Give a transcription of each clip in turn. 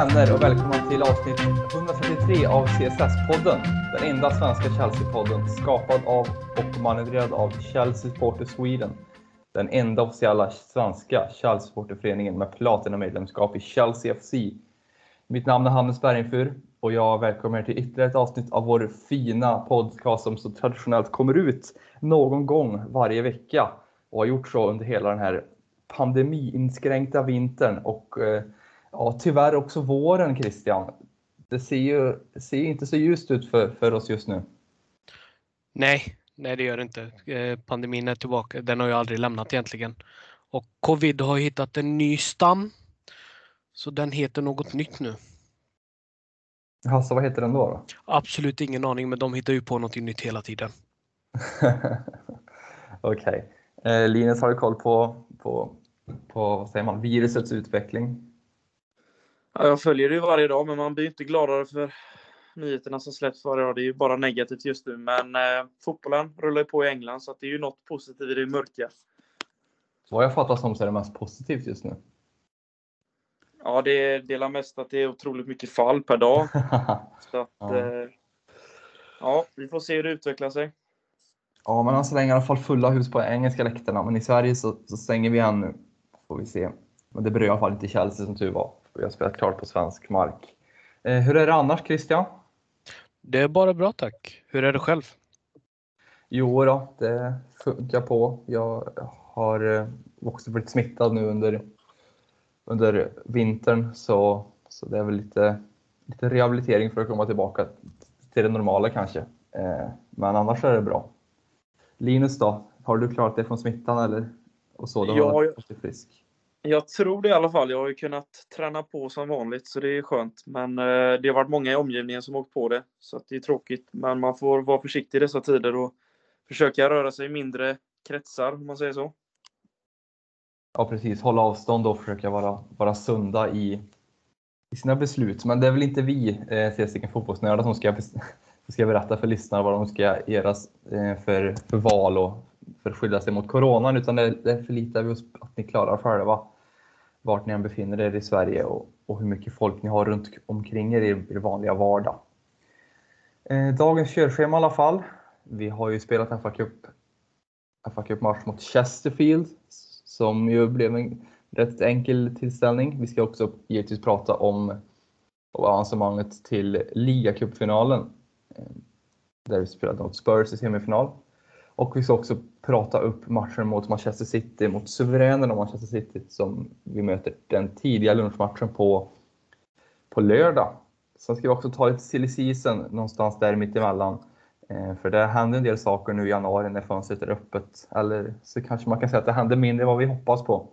Vänner och välkomna till avsnitt 133 av CSS-podden. Den enda svenska Chelsea-podden skapad av och manövrerad av Chelsea Supporter Sweden. Den enda officiella svenska Chelsea-supporterföreningen med platinamedlemskap i Chelsea FC. Mitt namn är Hannes Bergenfur och jag välkomnar er till ytterligare ett avsnitt av vår fina podcast som så traditionellt kommer ut någon gång varje vecka och har gjort så under hela den här pandemiinskränkta vintern och eh, ja, tyvärr också våren Christian. Det ser ju ser inte så ljust ut för, för oss just nu. Nej, nej det gör det inte. Eh, pandemin är tillbaka. Den har ju aldrig lämnat egentligen. Och covid har hittat en ny stam. Så den heter något nytt nu. Alltså vad heter den då? då? Absolut ingen aning, men de hittar ju på något nytt hela tiden. Okej. Okay. Eh, Linus, har du koll på, på, på vad säger man, virusets utveckling? Ja, jag följer det ju varje dag, men man blir inte gladare för nyheterna som släpps varje dag. Det är ju bara negativt just nu, men eh, fotbollen rullar ju på i England, så det är ju något positivt i det mörka. Vad jag fattar som så är det mest positivt just nu. Ja, det delar mest att det är otroligt mycket fall per dag. så att, ja. Eh, ja, vi får se hur det utvecklar sig. Ja, men än så länge i alla fall fulla hus på engelska läktarna. Men i Sverige så, så stänger vi igen nu. Får vi se. Men det berör i alla fall inte Chelsea som tur var. Vi har spelat klart på svensk mark. Eh, hur är det annars Christian? Det är bara bra tack. Hur är det själv? Jo då, det funkar på. Jag har eh, också blivit smittad nu under, under vintern så, så det är väl lite, lite rehabilitering för att komma tillbaka till det normala kanske. Eh, men annars är det bra. Linus då? Har du klarat dig från smittan eller? Och så, du ja, jag, frisk? Jag tror det i alla fall. Jag har ju kunnat träna på som vanligt så det är skönt. Men eh, det har varit många i omgivningen som åkt på det. Så att det är tråkigt. Men man får vara försiktig i dessa tider och försöka röra sig i mindre kretsar om man säger så. Ja precis, hålla avstånd och försöka vara, vara sunda i, i sina beslut. Men det är väl inte vi, eh, Fotbollsnördar, som ska ska berätta för lyssnarna vad de ska göra eh, för, för val och för att skydda sig mot coronan, utan det, det förlitar vi oss på att ni klarar själva vart ni än befinner er i Sverige och, och hur mycket folk ni har runt omkring er i er vanliga vardag. Eh, dagens körschema i alla fall. Vi har ju spelat FA Cup, FA Cup match mot Chesterfield som ju blev en rätt enkel tillställning. Vi ska också givetvis prata om avancemanget till ligacupfinalen eh, där vi spelade mot Spurs i semifinal. Och vi ska också prata upp matchen mot Manchester City, mot suveränen av Manchester City som vi möter den tidiga lunchmatchen på, på lördag. Sen ska vi också ta lite silly season någonstans där mittemellan. Eh, för det händer en del saker nu i januari när fönstret är öppet. Eller så kanske man kan säga att det händer mindre än vad vi hoppas på.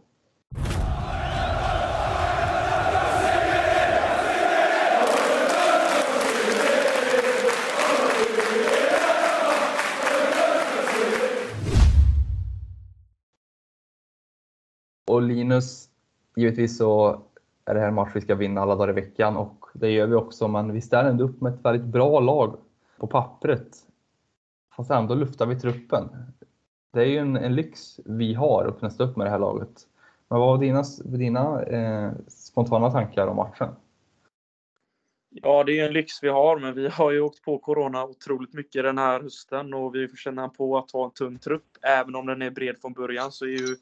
Och Linus, givetvis så är det här en match vi ska vinna alla dagar i veckan och det gör vi också, men vi ställer ändå upp med ett väldigt bra lag på pappret. Fast ändå luftar vi truppen. Det är ju en, en lyx vi har att kunna stå upp med det här laget. Men vad var dina, dina eh, spontana tankar om matchen? Ja, det är en lyx vi har, men vi har ju åkt på Corona otroligt mycket den här hösten och vi får känna på att ha en tunn trupp. Även om den är bred från början så är ju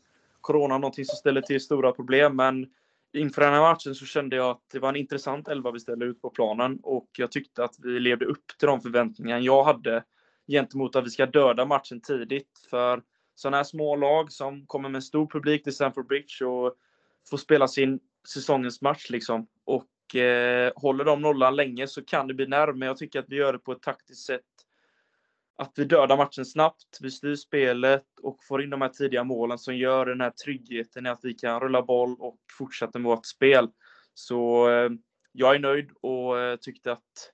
corona någonting som ställer till stora problem. Men inför den här matchen så kände jag att det var en intressant elva vi ställde ut på planen och jag tyckte att vi levde upp till de förväntningar jag hade gentemot att vi ska döda matchen tidigt. För sådana här små lag som kommer med stor publik till Stamford Bridge och får spela sin säsongens match liksom och eh, håller de nollan länge så kan det bli närmare. Jag tycker att vi gör det på ett taktiskt sätt att vi dödar matchen snabbt, vi styr spelet och får in de här tidiga målen som gör den här tryggheten i att vi kan rulla boll och fortsätta med vårt spel. Så eh, jag är nöjd och eh, tyckte att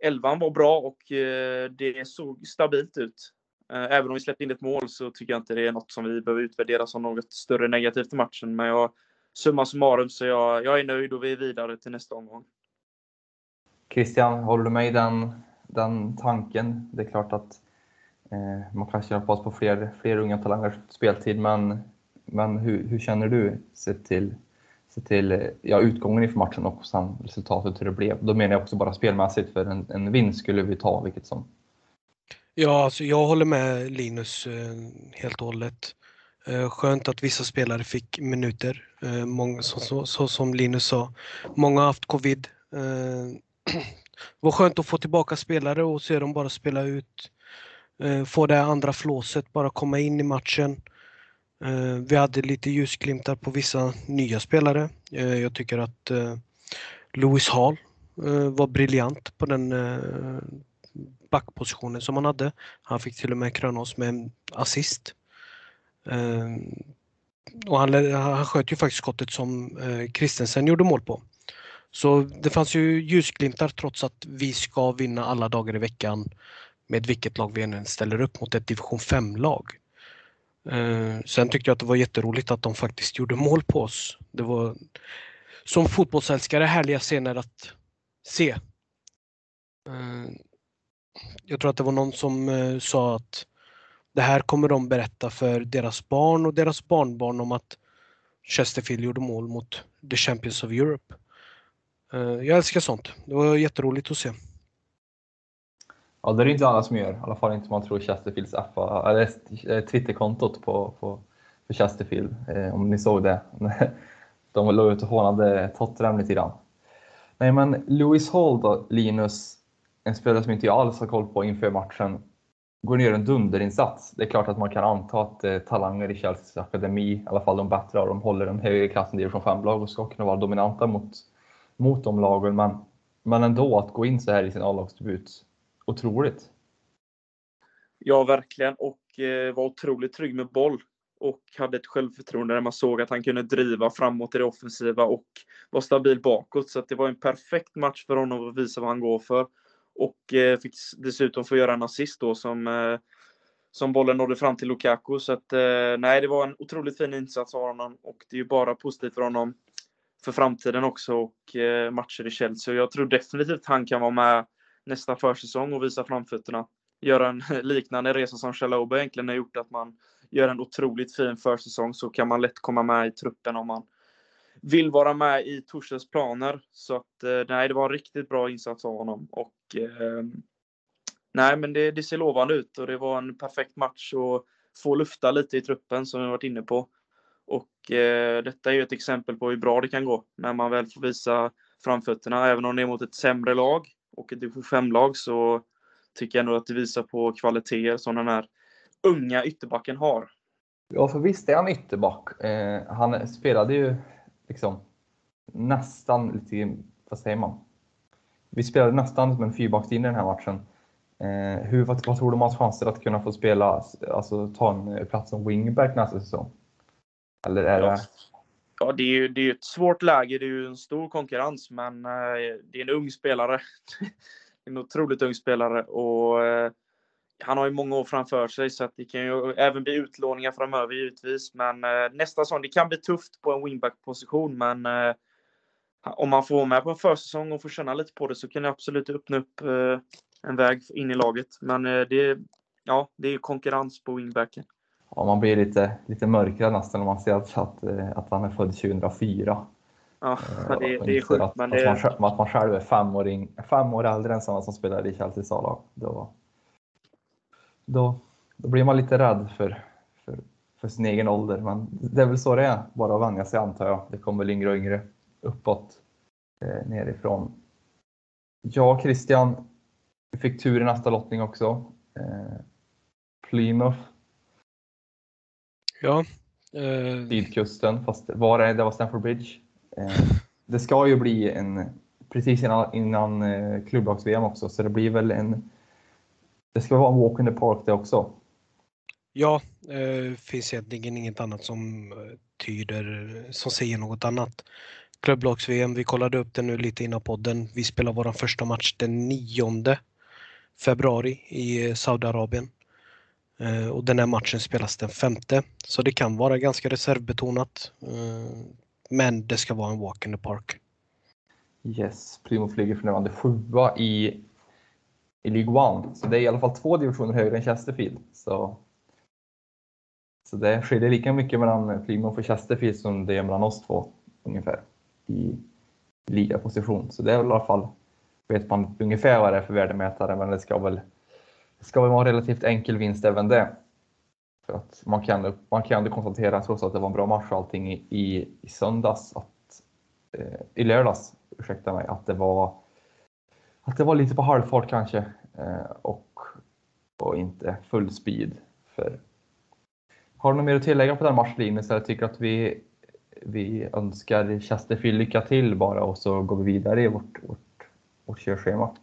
elvan var bra och eh, det såg stabilt ut. Eh, även om vi släppte in ett mål så tycker jag inte det är något som vi behöver utvärdera som något större negativt i matchen. Men jag, summa summarum så jag, jag är nöjd och vi är vidare till nästa omgång. Christian, håller du med i den den tanken. Det är klart att eh, man kanske hoppas på fler, fler unga talanger speltid, men, men hur, hur känner du sett till, se till ja, utgången inför matchen och sen resultatet hur det blev. Då menar jag också bara spelmässigt, för en, en vinst skulle vi ta vilket som. Ja, alltså jag håller med Linus eh, helt och hållet. Eh, skönt att vissa spelare fick minuter, eh, många, så, så, så, som Linus sa. Många har haft covid. Det var skönt att få tillbaka spelare och se dem bara spela ut. Eh, få det andra flåset, bara komma in i matchen. Eh, vi hade lite ljusglimtar på vissa nya spelare. Eh, jag tycker att eh, Lewis Hall eh, var briljant på den eh, backpositionen som han hade. Han fick till och med kröna oss med en assist. Och han, han sköt ju faktiskt skottet som Kristensen gjorde mål på. Så det fanns ju ljusglimtar trots att vi ska vinna alla dagar i veckan med vilket lag vi än ställer upp mot ett division 5-lag. Eh, sen tyckte jag att det var jätteroligt att de faktiskt gjorde mål på oss. Det var som fotbollsälskare härliga scener att se. Eh, jag tror att det var någon som eh, sa att det här kommer de berätta för deras barn och deras barnbarn om att Chesterfield gjorde mål mot The Champions of Europe. Eh, jag älskar sånt. Det var jätteroligt att se. Ja, det är det inte alla som gör. I alla fall inte om man tror Chesterfields app, eller eh, Twitterkontot på, på, för Chesterfield. Eh, om ni såg det. De låg ut och hånade Tottenham lite grann. Nej, men Lewis Hall då, Linus, en spelare som inte jag alls har koll på inför matchen, går ner en dunderinsats. Det är klart att man kan anta att eh, talanger i Chelseas akademi, i alla fall de bättre av dem, håller en högre klass än division 5-lag och ska kunna vara dominanta mot, mot de lagen. Men, men ändå, att gå in så här i sin A-lagsdebut otroligt. Ja, verkligen. Och eh, var otroligt trygg med boll. Och hade ett självförtroende där man såg att han kunde driva framåt i det offensiva och var stabil bakåt. Så det var en perfekt match för honom att visa vad han går för. Och eh, fick dessutom få göra en assist då som, eh, som bollen nådde fram till Lukaku. Så att, eh, nej, det var en otroligt fin insats av honom och det är ju bara positivt för honom för framtiden också och eh, matcher i Chelsea. Och jag tror definitivt han kan vara med nästa försäsong och visa framfötterna. Göra en liknande resa som Chalobah egentligen har gjort, att man gör en otroligt fin försäsong så kan man lätt komma med i truppen om man vill vara med i Torshälls planer. Så att eh, nej, det var en riktigt bra insats av honom och eh, nej, men det, det, ser lovande ut och det var en perfekt match och få lufta lite i truppen som vi varit inne på. Och eh, detta är ju ett exempel på hur bra det kan gå när man väl får visa framfötterna, även om det är mot ett sämre lag och ett division 5-lag så tycker jag nog att det visar på kvaliteter som den här unga ytterbacken har. Ja, för visst är han ytterback. Eh, han spelade ju liksom nästan lite, vad säger man? Vi spelade nästan som en fyrbackslinje den här matchen. Eh, hur, vad, vad tror du om hans chanser att kunna få spela, alltså ta en eh, plats som wingback nästa säsong? Eller är ja. det... Ja, det är ju det är ett svårt läge. Det är ju en stor konkurrens, men eh, det är en ung spelare. en otroligt ung spelare och eh, han har ju många år framför sig så att det kan ju även bli utlåningar framöver givetvis. Men eh, nästa säsong, det kan bli tufft på en wingback-position, men eh, om man får vara med på en försäsong och får känna lite på det så kan det absolut öppna upp eh, en väg in i laget. Men eh, det, ja, det är konkurrens på wingbacken ja, man blir lite, lite mörkare nästan när man ser att, att, eh, att han är född 2004. Ja, det, det är sjukt. Att, men det... att, man, att man själv är fem år, in, fem år äldre än sådana som spelar i Chelseas A-lag. Då, då, då blir man lite rädd för, för, för sin egen ålder. Men det är väl så det är, bara att vänja sig antar jag. Det kommer väl yngre och yngre uppåt eh, nerifrån. Ja, Christian, fick tur i nästa lottning också. Eh, Plymouth Ja. Eh... Sydkusten, fast var är det? var Stamford Bridge. Eh, det ska ju bli en, precis innan, innan eh, klubblags-VM också, så det blir väl en, det ska vara en walk in the park det också. Ja, eh, finns egentligen inget annat som eh, tyder, som säger något annat. Klubblags-VM, vi kollade upp det nu lite innan podden. Vi spelar vår första match den 9 februari i Saudiarabien. Eh, och den här matchen spelas den femte, så det kan vara ganska reservbetonat. Eh, men det ska vara en walk in the park. Yes, Plymouth ligger för närvarande sjua i, i League One, så det är i alla fall två divisioner högre än Chesterfield. Så, så det skiljer lika mycket mellan Plymouth och Chesterfield som det är mellan oss två. ungefär i ligaposition. Så det är väl i alla fall, vet man ungefär vad det är för värdemätare, men det ska väl, ska väl vara en relativt enkel vinst även det. För att man kan, man kan ändå konstatera, trots att det var en bra match och allting i, i, i söndags, att, eh, i lördags, ursäkta mig, att det var att det var lite på halvfart kanske eh, och, och inte full speed. För har du något mer att tillägga på den matchlinjen så jag tycker att vi, vi önskar Chesterfield lycka till bara och så går vi vidare i vårt, vårt, vårt körschema.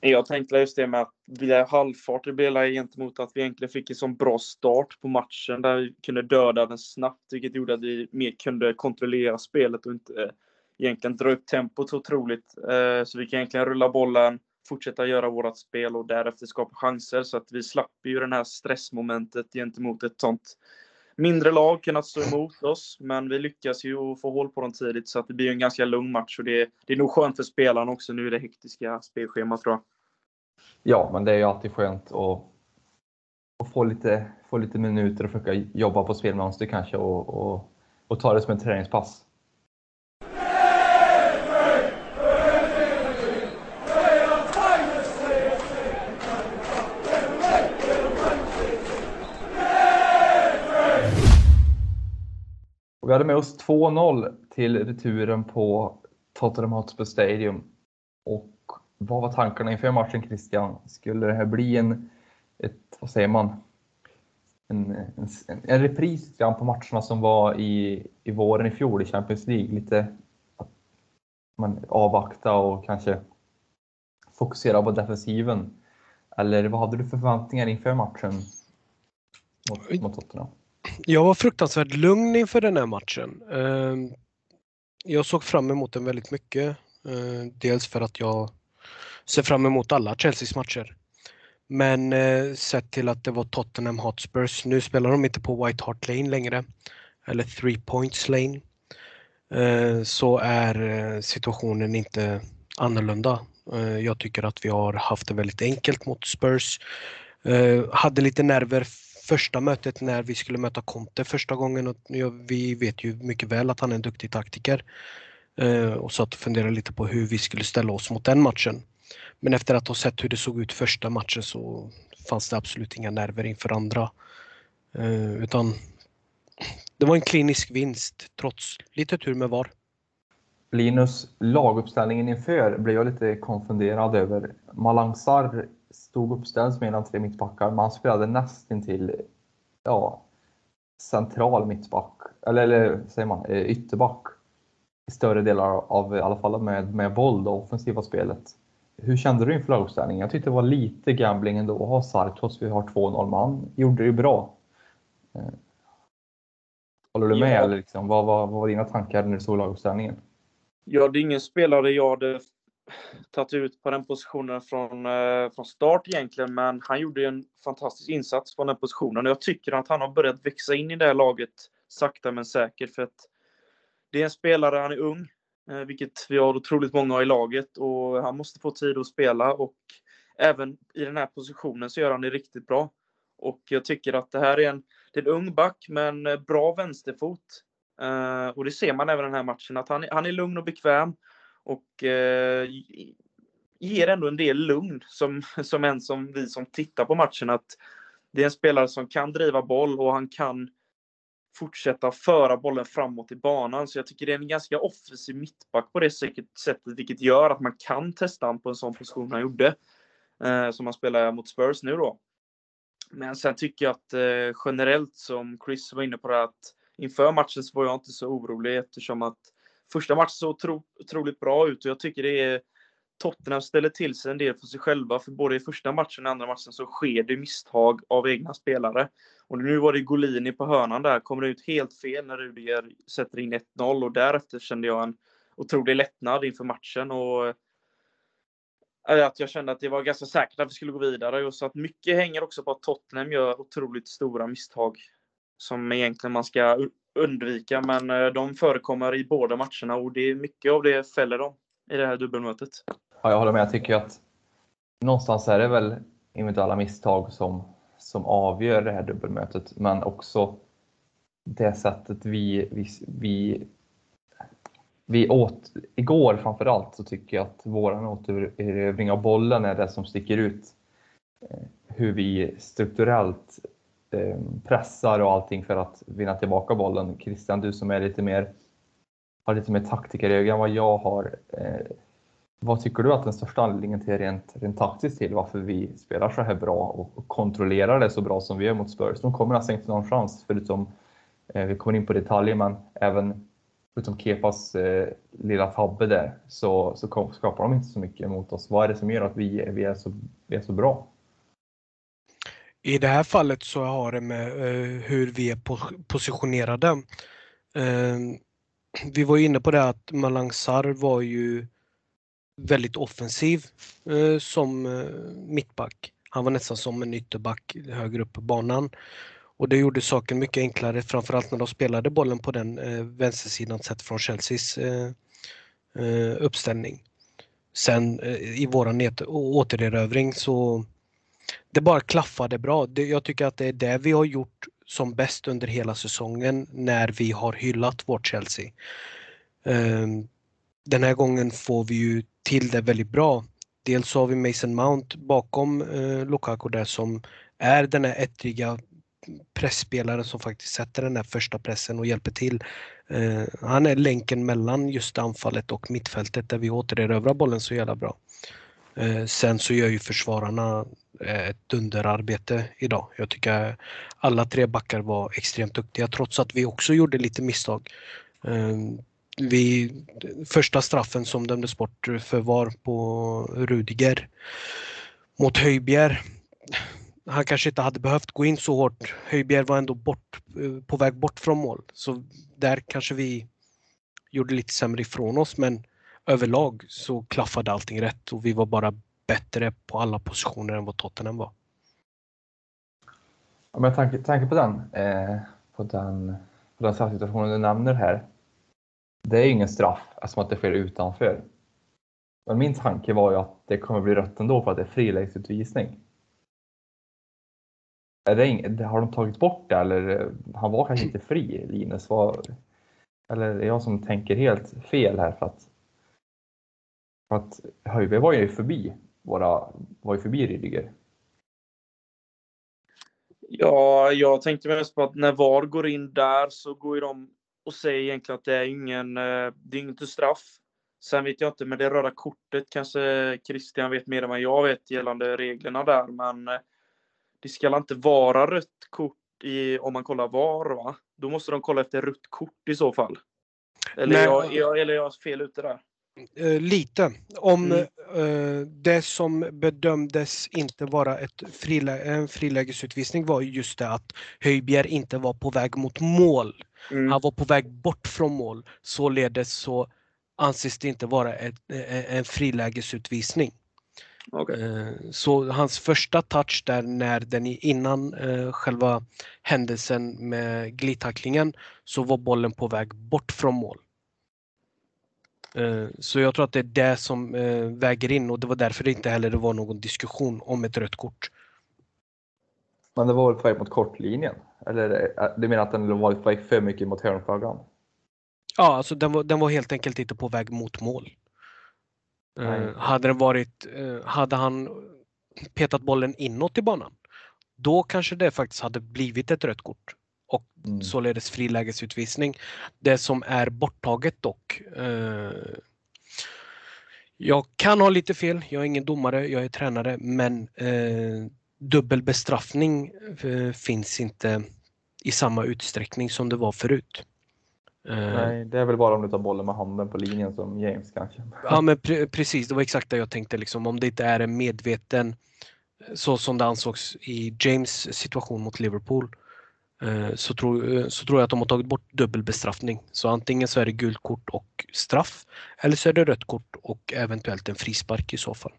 Jag tänkte just det med att vi är halvfart i Bela gentemot att vi egentligen fick en sån bra start på matchen där vi kunde döda den snabbt, vilket gjorde att vi mer kunde kontrollera spelet och inte eh, egentligen dra upp tempot otroligt. Eh, så vi kan egentligen rulla bollen, fortsätta göra vårt spel och därefter skapa chanser. Så att vi slapp ju det här stressmomentet gentemot ett sånt mindre lag kunnat alltså stå emot oss. Men vi lyckas ju få hål på dem tidigt så att det blir en ganska lugn match. Och det, det är nog skönt för spelarna också nu i det hektiska spelschemat tror jag. Ja, men det är ju alltid skönt att, att få, lite, få lite minuter och försöka jobba på spelmönster kanske och, och, och ta det som ett träningspass. Vi hade med oss 2-0 till returen på Tottenham Hotspur Stadium. Och vad var tankarna inför matchen Christian? Skulle det här bli en, ett, vad säger man, en, en, en repris på matcherna som var i, i våren i fjol i Champions League? Lite att man avvakta och kanske fokusera på defensiven. Eller vad hade du för förväntningar inför matchen mot, mot Tottenham? Jag var fruktansvärt lugn inför den här matchen. Ehm, jag såg fram emot den väldigt mycket. Ehm, dels för att jag ser fram emot alla Chelseas matcher. Men eh, sett till att det var Tottenham Hotspurs. Nu spelar de inte på White Hart Lane längre. Eller Three Points Lane. Eh, så är eh, situationen inte annorlunda. Jag tycker att vi har haft det väldigt enkelt mot Spurs. Hade lite nerver första mötet när vi skulle möta Conte första gången och vi vet ju mycket väl att han är en duktig taktiker. Eh, och satt och funderade lite på hur vi skulle ställa oss mot den matchen. Men efter att ha sett hur det såg ut första matchen så fanns det absolut inga nerver inför andra. Eh, utan det var en klinisk vinst trots lite tur med VAR. Linus, laguppställningen inför blev jag lite konfunderad över. Malang Sarr stod uppställd mellan tre mittbackar, men han spelade nästintill ja, central mittback, eller, eller säger man, eh, ytterback i större delar av, i alla fall med, med boll, det offensiva spelet. Hur kände du inför laguppställningen? Jag tyckte det var lite gambling ändå att ha trots vi har 2-0, men han gjorde det ju bra. Eh, håller du med? Ja. Eller liksom, vad, vad, vad var dina tankar när du såg laguppställningen? Ja, det är ingen spelare jag hade tagit ut på den positionen från, eh, från start egentligen, men han gjorde en fantastisk insats på den positionen. Jag tycker att han har börjat växa in i det här laget sakta men säkert, för att det är en spelare, han är ung, eh, vilket vi har otroligt många i laget, och han måste få tid att spela, och även i den här positionen så gör han det riktigt bra. Och jag tycker att det här är en, det är en ung back med en eh, bra vänsterfot. Uh, och det ser man även i den här matchen, att han, han är lugn och bekväm och eh, ger ändå en del lugn som, som en som vi som tittar på matchen att det är en spelare som kan driva boll och han kan fortsätta föra bollen framåt i banan. Så jag tycker det är en ganska offensiv mittback på det sättet, vilket gör att man kan testa honom på en sån position han gjorde. Eh, som han spelar mot Spurs nu då. Men sen tycker jag att eh, generellt, som Chris var inne på det, att inför matchen så var jag inte så orolig eftersom att första matchen såg otro, otroligt bra ut och jag tycker det är Tottenham ställer till sig en del för sig själva, för både i första matchen och andra matchen så sker det misstag av egna spelare. Och nu var det Golini på hörnan där, kommer ut helt fel när Rudiger sätter in 1-0 och därefter kände jag en otrolig lättnad inför matchen och att jag kände att det var ganska säkert att vi skulle gå vidare. Och så att mycket hänger också på att Tottenham gör otroligt stora misstag som egentligen man ska undvika, men eh, de förekommer i båda matcherna och det är mycket av det fäller dem i det här dubbelmötet. Ja, jag håller med. Jag tycker att någonstans är det väl individuella misstag som, som avgör det här dubbelmötet, men också det sättet vi, vi, vi vi åt, igår framförallt så tycker jag att våran återerövring av bollen är det som sticker ut. Eh, hur vi strukturellt Ehm, pressar och allting för att vinna tillbaka bollen. Christian, du som är lite mer, har lite mer taktikeröga än vad jag har. Eh, vad tycker du att den största anledningen till rent, rent taktiskt till varför vi spelar så här bra och, kontrollerar det så bra som vi gör mot Spurs? De kommer nästan inte någon chans förutom, eh, vi kommer in på detaljer, men även förutom Kepas eh, lilla tabbe där så, så kom, skapar de inte så mycket mot oss. Vad är det som gör att vi, vi, är, så, vi är så bra? I det här fallet så har det med eh, hur vi är positionerade. Eh, vi var inne på det att Malang Sarr var ju väldigt offensiv eh, som eh, mittback. Han var nästan som en ytterback högre upp på banan. Och det gjorde saken mycket enklare, framförallt när de spelade bollen på den eh, vänstersidan sett från Chelseas eh, eh, uppställning. Sen eh, i våran återerövring så det bara klaffade bra. Det, jag tycker att det är det vi har gjort som bäst under hela säsongen när vi har hyllat vårt Chelsea. Um, den här gången får vi ju till det väldigt bra. Dels har vi Mason Mount bakom eh, Lukaku där som är den här ettriga pressspelaren som faktiskt sätter den här första pressen och hjälper till. Ehm, han är länken mellan just anfallet och mittfältet där vi återerövrar bollen så jävla bra. Eh, sen så gör ju försvararna eh, ett dunderarbete idag. Jag tycker alla tre backar var extremt duktiga trots att vi också gjorde lite misstag. Eh, vi, första straffen som dömdes bort för var på Rudiger mot Höjbjer. Han kanske inte hade behövt gå in så hårt. Höjbjer var ändå bort, på väg bort från mål. Så där kanske vi gjorde lite sämre ifrån oss men överlag så klaffade allting rätt och vi var bara bättre på alla positioner än vad Tottenham var. Ja, med tanke, tanke på den, eh, på den, på den straffsituationen du nämner här. Det är ingen straff eftersom att det sker utanför. Men min tanke var ju att det kommer bli rött ändå för att det är frilägesutvisning. Är det, har de tagit bort det eller eh, han var kanske inte fri Linus? Var, eller är det jag som tänker helt fel här? För att, för att Höjberg var ju förbi, våra, var ju förbi Rydiger. Ja, jag tänkte mest på att när VAR går in där så går ju de och säger egentligen att det är ingen, eh, det är inget straff. Sen vet jag inte, med det röda kortet kanske Christian vet mer än vad jag vet gällande reglerna där, men eh, det ska inte vara rött kort i, om man kollar VAR, va? Då måste de kolla efter rött kort i så fall. Eller, är jag, jag, eller är jag fel ute där? Uh, lite. Om mm. uh, det som bedömdes inte vara ett frilä en frilägesutvisning var just det att Höjbjer inte var på väg mot mål. Mm. Han var på väg bort från mål. Således så anses det inte vara ett, en frilägesutvisning. Okay. Uh, så hans första touch där när den innan själva händelsen med glidtacklingen så var bollen på väg bort från mål. Eh, så jag tror att det är det som eh, väger in och det var därför det inte heller var någon diskussion om ett rött kort. Men det var väl på väg mot kortlinjen? Eller eh, du menar att den var på väg för mycket mot hörnflaggan? Ja, alltså den var, den var helt enkelt inte på väg mot mål. Nej. hade det varit, hade han petat bollen inåt i banan, då kanske det faktiskt hade blivit ett rött kort och mm. således frilägesutvisning. Det som är borttaget dock. Eh, jag kan ha lite fel, jag är ingen domare, jag är tränare, men eh, dubbel bestraffning eh, finns inte i samma utsträckning som det var förut. Eh, Nej, det är väl bara om du tar bollen med handen på linjen som James kanske. Ja, men pre precis, det var exakt det jag tänkte. Liksom, om det inte är en medveten, så som det ansågs i James situation mot Liverpool, Eh, så tror, eh, så tror jag att de har tagit bort dubbelbestraffning. Så antingen så är det gult kort och straff eller så är det rött kort och eventuellt en frispark i så fall.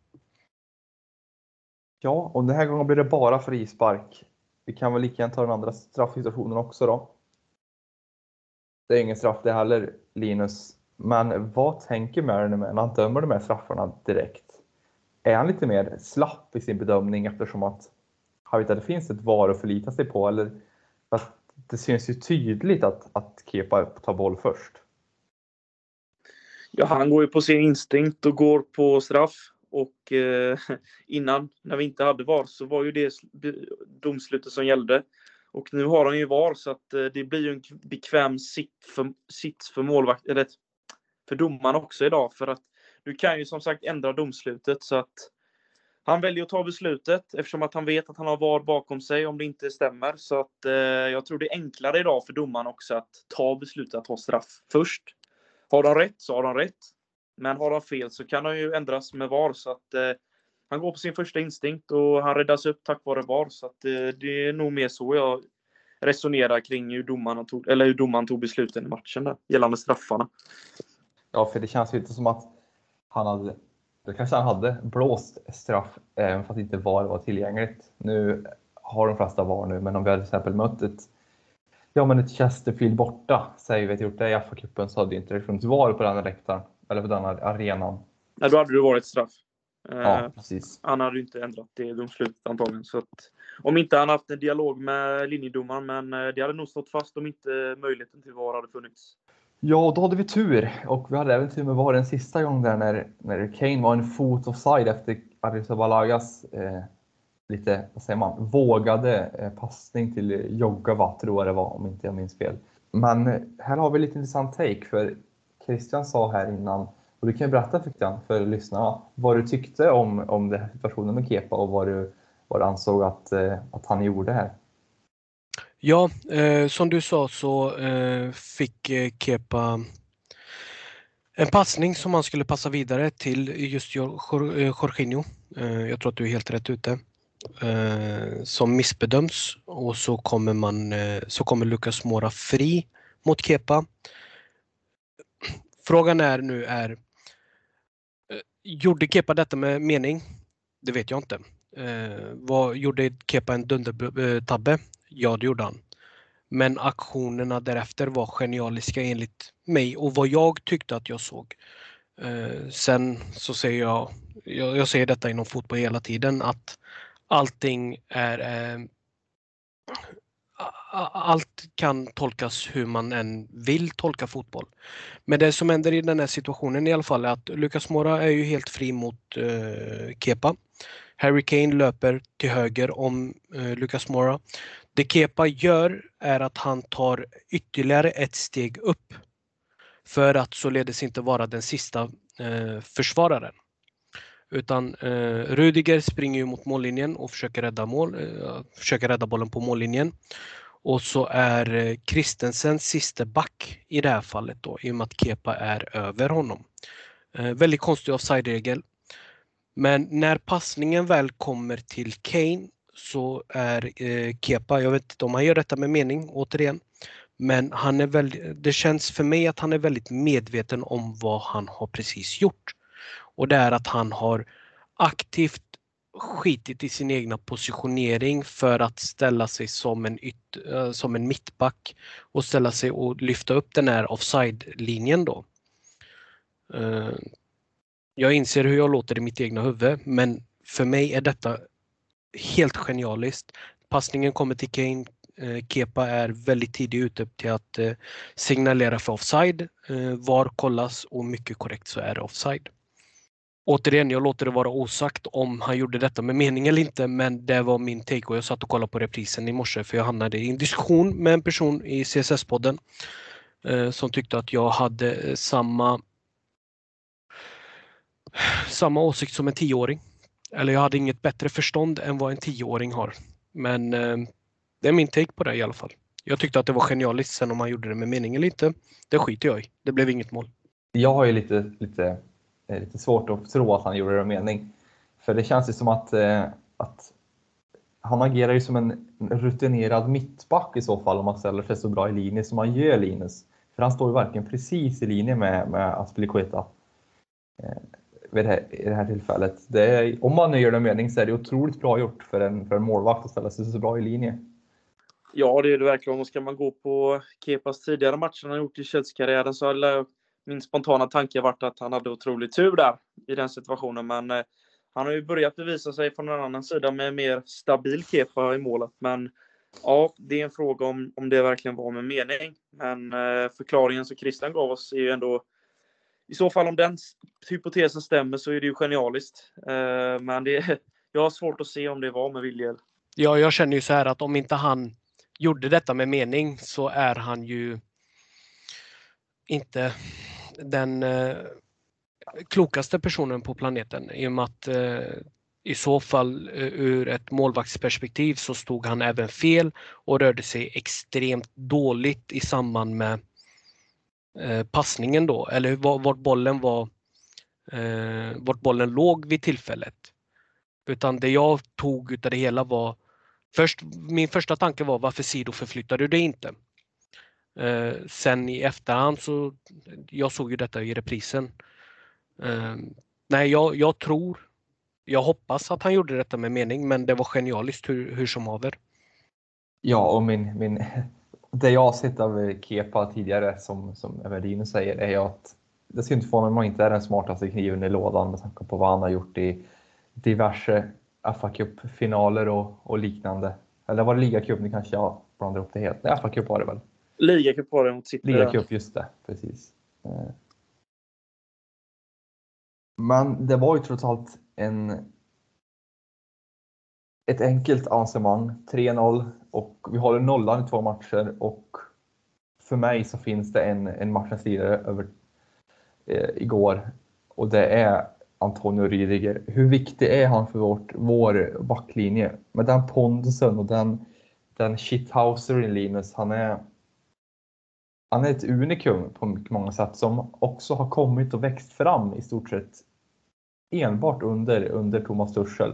Ja, och den här gången blir det bara frispark. Vi kan väl lika gärna ta den andra straffsituationen också då. Det är ingen straff det heller, Linus. Men vad tänker Mariner med när han dömer de här straffarna direkt? Är han lite mer slapp i sin bedömning eftersom att han vet att det finns ett VAR att förlita sig på? Eller det syns ju tydligt att, att Kepa tar boll först. Ja, han går ju på sin instinkt och går på straff. Och eh, innan, när vi inte hade VAR, så var ju det domslutet som gällde. Och nu har han ju VAR, så att eh, det blir ju en bekväm sitt för, sits för målvakt, eller för domaren också idag. För att du kan ju som sagt ändra domslutet så att han väljer att ta beslutet eftersom att han vet att han har VAR bakom sig om det inte stämmer. Så att eh, jag tror det är enklare idag för domaren också att ta beslutet att ta straff först. Har de rätt så har de rätt. Men har de fel så kan de ju ändras med VAR. Så att eh, han går på sin första instinkt och han räddas upp tack vare VAR. Så att eh, det är nog mer så jag resonerar kring hur domaren tog, eller hur domaren tog besluten i matchen där, gällande straffarna. Ja, för det känns ju inte som att han hade då kanske han hade blåst straff även fast inte VAR var tillgängligt. Nu har de flesta VAR nu, men om vi hade till exempel mött ett, ja, men ett Chesterfield borta, säger vi att gjort det i FA-cupen, så hade det inte funnits VAR på den läktaren, eller på den arenan. Nej, då hade det varit straff. Ja, eh, precis. Han hade ju inte ändrat det domslutet antagligen. Så att, om inte han haft en dialog med linjedomaren, men eh, det hade nog stått fast om inte möjligheten till VAR hade funnits. Ja, då hade vi tur och vi hade även tur med VAR en sista gång där när, när Kane var en fot offside efter Arrizabalagas eh, lite, vad säger man, vågade eh, passning till Jogava, tror jag det var om inte jag minns fel. Men eh, här har vi lite intressant take för Christian sa här innan, och du kan ju berätta Christian för lyssnarna, vad du tyckte om, om den här situationen med Kepa och vad du, vad du ansåg att, eh, att han gjorde här. Ja, eh, som du sa så eh, fick eh, Kepa en passning som han skulle passa vidare till just eh, Jorginho. Eh, jag tror att du är helt rätt ute. Eh, som missbedöms och så kommer, man, eh, så kommer Lucas Mora fri mot Kepa. Frågan är nu är eh, Gjorde Kepa detta med mening? Det vet jag inte. Eh, vad, gjorde Kepa en dundertabbe? Ja, det gjorde han. Men aktionerna därefter var genialiska enligt mig och vad jag tyckte att jag såg. Eh, sen så säger jag, jag, jag säger detta inom fotboll hela tiden, att allting är eh, allt kan tolkas hur man än vill tolka fotboll. Men det som händer i den här situationen i alla fall är att Lucas Mora är ju helt fri mot eh, Kepa. Harry Kane löper till höger om eh, Lucas Mora. Det Kepa gör är att han tar ytterligare ett steg upp för att således inte vara den sista eh, försvararen. Utan eh, Rudiger springer ju mot mållinjen och försöker rädda, mål, eh, försöker rädda bollen på mållinjen. Och så är eh, Christensen sista back i det här fallet då i och med att Kepa är över honom. Eh, väldigt konstig offside-regel. Men när passningen väl kommer till Kane så är eh, Kepa, jag vet inte om han gör detta med mening återigen, men han är väldigt, det känns för mig att han är väldigt medveten om vad han har precis gjort. Och det är att han har aktivt skitit i sin egna positionering för att ställa sig som en, yt, eh, som en mittback och ställa sig och lyfta upp den här offside-linjen då. Eh, jag inser hur jag låter i mitt egna huvud men för mig är detta helt genialiskt. Passningen kommer till Kane. Eh, Kepa är väldigt tidigt ute till att eh, signalera för offside. Eh, var kollas och mycket korrekt så är det offside. Återigen, jag låter det vara osagt om han gjorde detta med mening eller inte, men det var min take och jag satt och kollade på reprisen i morse för jag hamnade i en diskussion med en person i CSS-podden som tyckte att jag hade samma samma åsikt som en tioåring. Eller jag hade inget bättre förstånd än vad en tioåring har. Men eh, det är min take på det i alla fall. Jag tyckte att det var genialiskt. Sen om han gjorde det med mening eller inte, det skiter jag i. Det blev inget mål. Jag har ju lite, lite, eh, lite svårt att tro att han gjorde det med mening. För det känns ju som att, eh, att han agerar ju som en rutinerad mittback i så fall om man ställer sig så bra i linje som han gör Linus. För han står ju verkligen precis i linje med, med Aspilicueta. Eh, vid det här, i det här tillfället. Det är, om man nu gör det mening så är det otroligt bra gjort för en, för en målvakt att ställa sig så bra i linje. Ja, det är det verkligen. Och ska man gå på Kepas tidigare matcher han gjort i Chelsea-karriären så hade min spontana tanke varit att han hade otrolig tur där i den situationen. Men eh, han har ju börjat bevisa sig från en annan sida med mer stabil Kepa i målet. Men ja, det är en fråga om, om det verkligen var med mening. Men eh, förklaringen som Christian gav oss är ju ändå i så fall om den hypotesen stämmer så är det ju genialiskt. Eh, men det, jag har svårt att se om det var med vilja. Ja, jag känner ju så här att om inte han gjorde detta med mening så är han ju inte den eh, klokaste personen på planeten i och med att eh, i så fall eh, ur ett målvaktsperspektiv så stod han även fel och rörde sig extremt dåligt i samband med eh, passningen då, eller vart bollen var, eh, vart bollen låg vid tillfället. Utan det jag tog utav det hela var Först, min första tanke var varför Sido förflyttade du det inte? Eh, sen i efterhand så, jag såg ju detta i reprisen. Eh, nej, jag, jag, tror, jag hoppas att han gjorde detta med mening, men det var genialiskt hur, hur som haver. Ja, och min, min, det jag har sett av Kepa tidigare, som, som Everdino säger, är ju att det ska inte få om man inte är den smartaste kniven i lådan med tanke på vad han har gjort i diverse fa Cup-finaler och, och, liknande. Eller var det ligacup? Nu kanske jag blandar upp det helt. Nej, fa Cup var det väl? Ligacup var det mot City. Ligacup, just det. Precis. Eh. Men det var ju trots allt en ett enkelt avancemang, 3-0 och vi håller nollan i två matcher och för mig så finns det en, en matchens lirare över eh, igår och det är Antonio Rydiger. Hur viktig är han för vårt, vår backlinje? Med den pondusen och den, den shithouser i Linus, han är, han är ett unikum på många sätt som också har kommit och växt fram i stort sett enbart under, under Thomas Tuchel.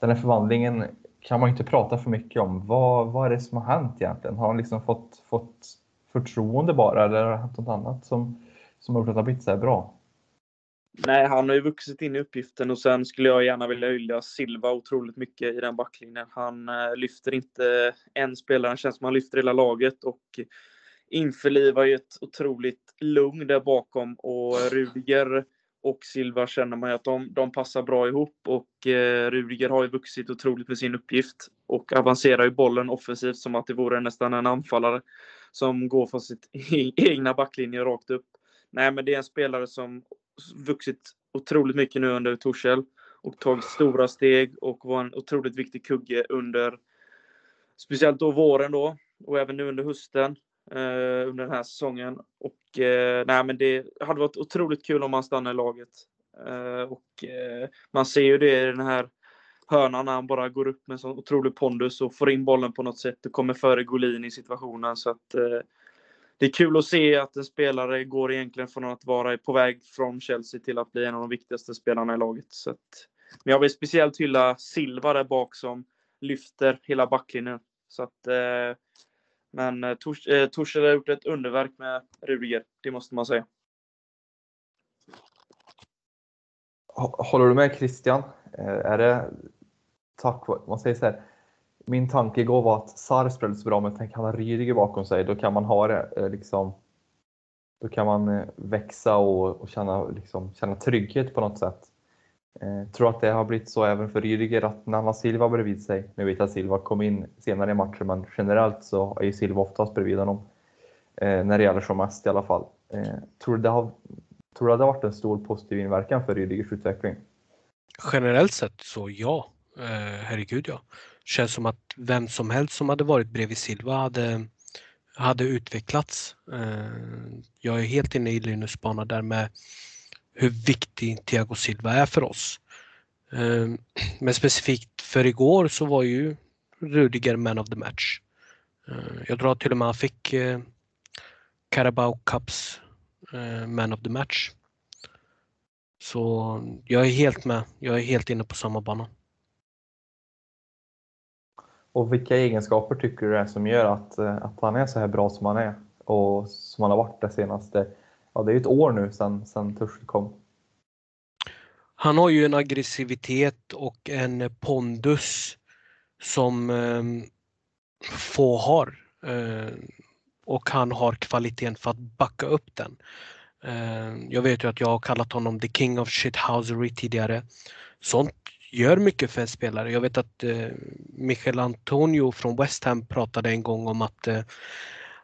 Den här förvandlingen kan man inte prata för mycket om. Vad, vad är det som har hänt egentligen? Har han liksom fått, fått förtroende bara eller har det hänt något annat som, som har gjort att det har blivit så här bra? Nej, han har ju vuxit in i uppgiften och sen skulle jag gärna vilja hylla Silva otroligt mycket i den backlinjen. Han eh, lyfter inte en spelare, han känns som han lyfter hela laget och införlivar ju ett otroligt lugn där bakom och Rudiger och Silva känner man ju att de, de passar bra ihop och eh, Rudiger har ju vuxit otroligt med sin uppgift och avancerar ju bollen offensivt som att det vore nästan en anfallare som går från sitt e-, egna backlinje rakt upp. Nej, men det är en spelare som vuxit otroligt mycket nu under Torshäll och tagit stora steg och var en otroligt viktig kugge under speciellt då våren då och även nu under hösten eh, under den här säsongen. Och eh, nej, men det hade varit otroligt kul om han stannar i laget. Eh, och eh, man ser ju det i den här hörnan när han bara går upp med sån otrolig pondus och får in bollen på något sätt och kommer före Golin i situationen. Så att eh, det är kul att se att en spelare går egentligen från att vara på väg från Chelsea till att bli en av de viktigaste spelarna i laget. Så att, men jag vill speciellt hylla Silva där bak som lyfter hela backlinjen. Så att, eh, men eh, eh, Torshäll har gjort ett underverk med Rudiger, det måste man säga. Håller du med Christian? Eh, är det tack man säger så här, min tanke igår var att Sar spelade så bra, men tänk han har Rydiger bakom sig. Då kan man ha det eh, liksom. Då kan man eh, växa och, och känna, liksom, känna trygghet på något sätt. Eh, tror att det har blivit så även för Rydiger att när han har Silva bredvid sig, nu vet jag att Silva kom in senare i matchen, men generellt så är ju Silva oftast bredvid honom. Eh, när det gäller som mest i alla fall. Eh, tror, du det har, tror du det har varit en stor positiv inverkan för Rydigers utveckling? Generellt sett så ja. Eh, herregud ja känns som att vem som helst som hade varit bredvid Silva hade, hade utvecklats. Eh, jag är helt inne i Linus bana där med hur viktig Thiago Silva är för oss. Ehm, men specifikt för igår så var ju Rudiger man of the match. Ehm, jag tror att till och med han fick eh, Carabao Cups eh, man of the match. Så jag är helt med. Jag är helt inne på samma bana. Och vilka egenskaper tycker du det är som gör att, eh, att han är så här bra som han är? Och som han har varit det senaste, ja det är ett år nu sedan, sedan Tuchel kom. Han har ju en aggressivitet och en pondus som eh, få har. Eh, och han har kvaliteten för att backa upp den. Eh, jag vet ju att jag har kallat honom the king of shithousery tidigare. Sånt gör mycket för en spelare. Jag vet att eh, Michel Antonio från West Ham pratade en gång om att eh,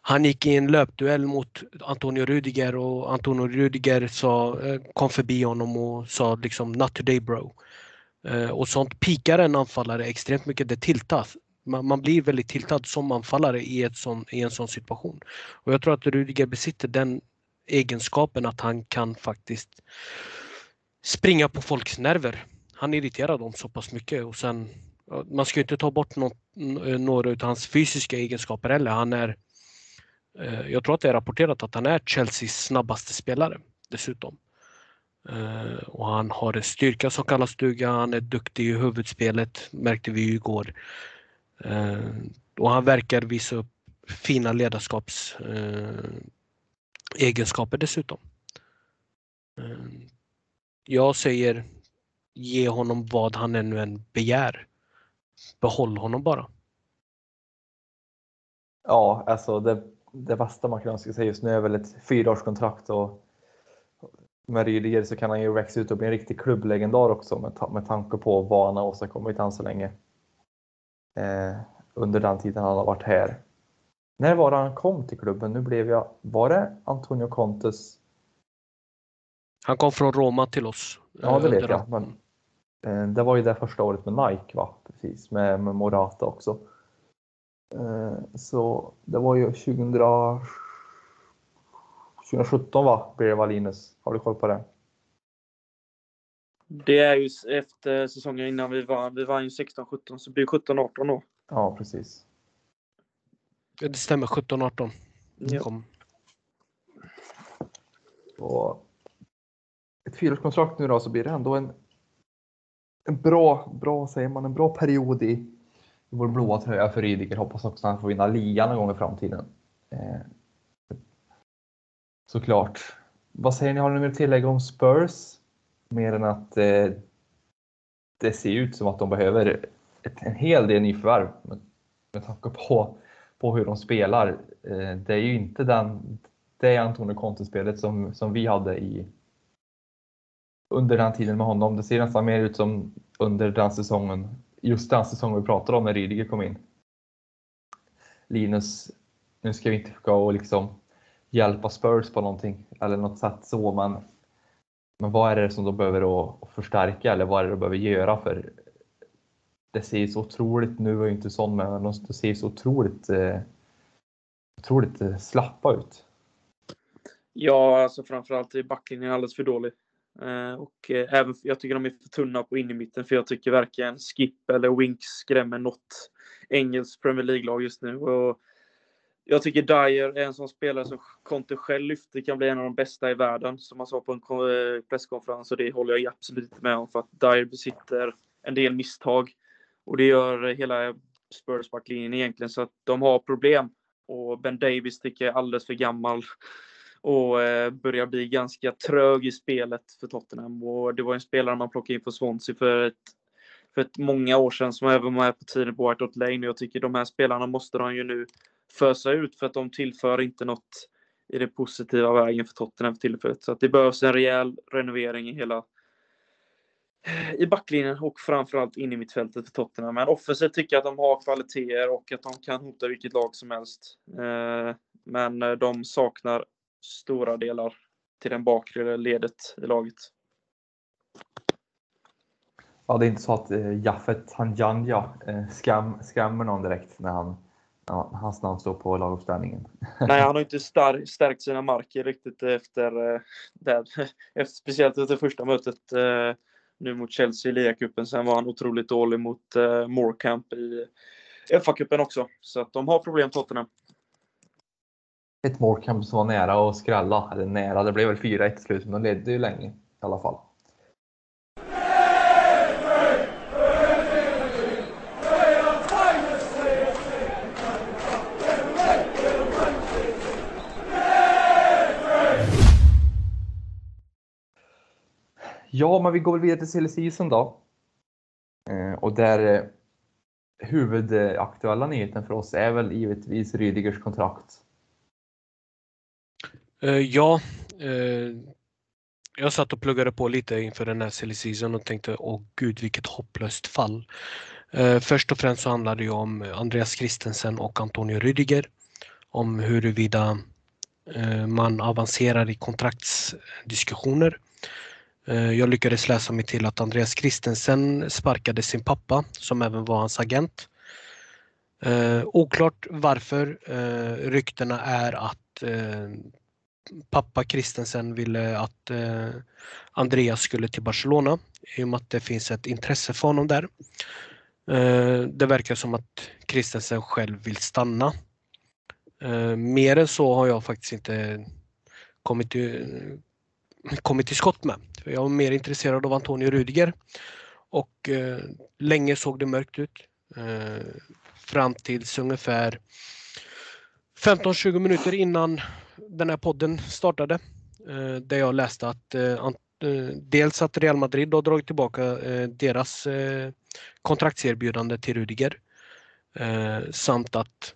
han gick i en löpduell mot Antonio Rudiger och Antonio Rudiger sa, eh, kom förbi honom och sa liksom “Not today bro”. Eh, och sånt pikar en anfallare extremt mycket, det tiltas. Man, man blir väldigt tiltad som anfallare i, ett sån, i en sån situation. Och jag tror att Rudiger besitter den egenskapen att han kan faktiskt springa på folks nerver. Han irriterar dem så pass mycket och sen man ska inte ta bort något, eh, några av hans fysiska egenskaper heller. Han är, Eh, jag tror att det är rapporterat att han är Chelseas snabbaste spelare dessutom. Eh, och han har en styrka som kallas duga, han är duktig i huvudspelet, märkte vi ju igår. Eh, och han verkar visa upp fina ledarskapsegenskaper dessutom. Jag säger ge honom vad han ännu än begär behåll honom bara. Ja, alltså det, det bästa man kan önska sig just nu är väl ett fyraårskontrakt och med Rydiger så kan han ju växa ut och bli en riktig klubblegendar också med, med tanke på vad han har åstadkommit än så länge. Eh, under den tiden han har varit här. När var det han kom till klubben? Nu blev jag, var det Antonio Contes? Han kom från Roma till oss. Ja, det vet jag. Men Eh, det var ju det första året med Nike va? Precis, med, med Morata också. Eh, så det var ju 2000, 2017 va, blev det Valinus. Har du koll på det? Det är ju efter säsongen innan vi vann. Vi vann ju 16-17 så det blir 17-18 då. Ja, precis. Det stämmer, 17-18. Ja. Och ett fyraårskontrakt nu då så blir det ändå en en bra, bra säger man, en bra period i vår blåa tröja för Rydiger. Hoppas också att han får vinna ligan någon gång i framtiden. Eh, såklart. Vad säger ni, har ni mer att tillägga om Spurs? Mer än att eh, det ser ut som att de behöver ett, en hel del nyförvärv med, med tanke på, på hur de spelar. Eh, det är ju inte den, det Antonio Conte-spelet som, som vi hade i, under den tiden med honom. Det ser nästan mer ut som under den säsongen, just den säsongen vi pratade om när Rydiger kom in. Linus, nu ska vi inte försöka och liksom hjälpa Spurs på någonting eller något sätt så, men, men vad är det som de behöver förstärka eller vad är det de behöver göra? För det ser så otroligt, nu var ju inte sån, men det ser så otroligt, eh, otroligt eh, slappa ut. Ja, alltså framförallt är backlinjen alldeles för dålig. Eh, och eh, även, jag tycker de är för tunna på in i mitten för jag tycker varken Skip eller Winks skrämmer något engelskt Premier League-lag just nu. Och jag tycker Dyer är en sån spelare som Conte själv lyfter kan bli en av de bästa i världen, som han sa på en eh, presskonferens och det håller jag absolut inte med om för att Dyer besitter en del misstag. Och det gör hela Spurs backlinjen egentligen så att de har problem. Och Ben Davis tycker jag är alldeles för gammal och eh, börjar bli ganska trög i spelet för Tottenham. Och det var en spelare man plockade in för Swansea för ett, för ett många år sedan som även var med på tiden på White Hart Lane. Jag tycker de här spelarna måste de ju nu fösa ut för att de tillför inte något i den positiva vägen för Tottenham för tillfället. Så att det behövs en rejäl renovering i hela i backlinjen och framförallt in i mittfältet för Tottenham. Men offensivt tycker jag att de har kvaliteter och att de kan hota vilket lag som helst. Eh, men eh, de saknar stora delar till den bakre ledet i laget. Ja, det är inte så att eh, Jaffet Hanjanja eh, skam, skrämmer någon direkt när, han, när hans namn står på laguppställningen. Nej, han har inte star, stärkt sina marker riktigt efter, eh, det, efter speciellt efter första mötet eh, nu mot Chelsea i ligacupen. Sen var han otroligt dålig mot eh, Morecamp i FA-cupen också. Så att de har problem Tottenham ett mål som var nära att skrälla. Eller nära, det blev väl 4-1 till slut, men de ledde ju länge i alla fall. Ja, men vi går väl vidare till silly season då. Eh, och där eh, huvudaktuella nyheten för oss är väl givetvis Rydigers kontrakt Eh, ja, uh, jag satt och pluggade på lite inför den här silly season och tänkte åh gud vilket hopplöst fall. Uh, först och främst så handlade det ju om Andreas Christensen och Antonio Rüdiger. om huruvida man avancerar i kontraktsdiskussioner. Jag lyckades läsa mig till att Andreas Christensen sparkade sin pappa som även var hans agent. Oklart varför. Ryktena är att pappa Christensen ville att eh, Andreas skulle till Barcelona i och med att det finns ett intresse för honom där. Eh, det verkar som att Christensen själv vill stanna. Eh, mer än så har jag faktiskt inte kommit till skott med. Jag var mer intresserad av Antonio Rudiger. och länge såg det mörkt ut. Fram tills ungefär 15-20 minuter innan den här podden startade. Eh, där jag läste att eh, eh, dels att Real Madrid har dragit tillbaka deras kontraktserbjudande till Rudiger, Samt att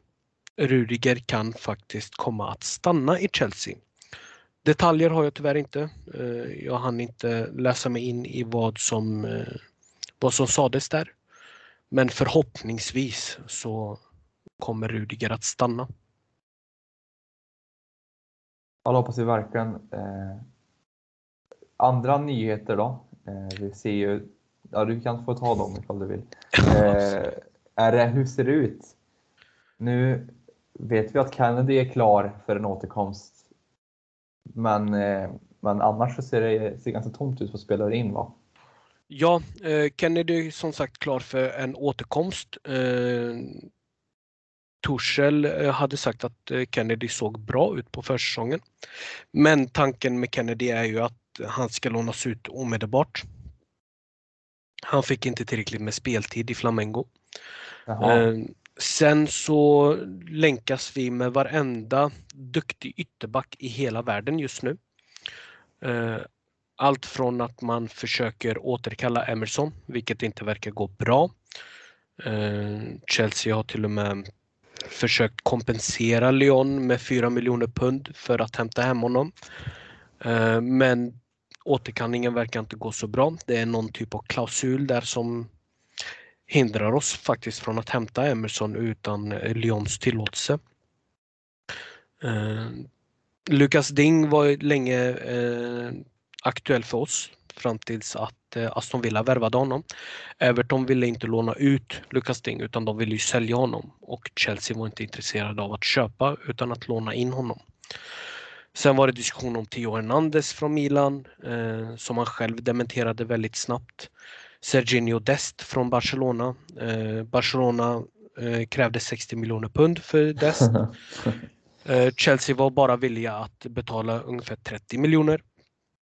Rudiger kan faktiskt komma att stanna i Chelsea. Detaljer har jag tyvärr inte. Jag hann inte läsa mig in i vad som sades där. Men förhoppningsvis så kommer Rudiger att stanna. Ja, det hoppas vi verkligen. Eh, andra nyheter då? Eh, vi ser ju, ja du kan få ta dem ifall du vill. Eh, är det, hur ser det ut? Nu vet vi att Kennedy är klar för en återkomst. Men, men annars så ser det ser ganska tomt ut på spelare in va? Ja, Kennedy är som sagt klar för en återkomst. Tuchel hade sagt att Kennedy såg bra ut på försäsongen. Men tanken med Kennedy är ju att han ska lånas ut omedelbart. Han fick inte tillräckligt med speltid i Flamengo. Sen så länkas vi med varenda duktig ytterback i hela världen just nu. Allt från att man försöker återkalla Emerson, vilket inte verkar gå bra. Chelsea har till och med försökt kompensera Lyon med 4 miljoner pund för att hämta hem honom. Eh, men återkallningen verkar inte gå så bra. Det är någon typ av klausul där som hindrar oss faktiskt från att hämta Emerson utan eh, Lyons tillåtelse. Eh, Lukas Ding var länge aktuell för oss fram tills att Aston Villa värvade honom. Everton ville inte låna ut Lucas Digne utan de ville ju sälja honom och Chelsea var inte intresserade av att köpa utan att låna in honom. Sen var det diskussion om Theo Hernandez från Milan som han själv dementerade väldigt snabbt. Sergiño Dest från Barcelona. Barcelona krävde 60 miljoner pund för Dest. Chelsea var bara villiga att betala ungefär 30 miljoner.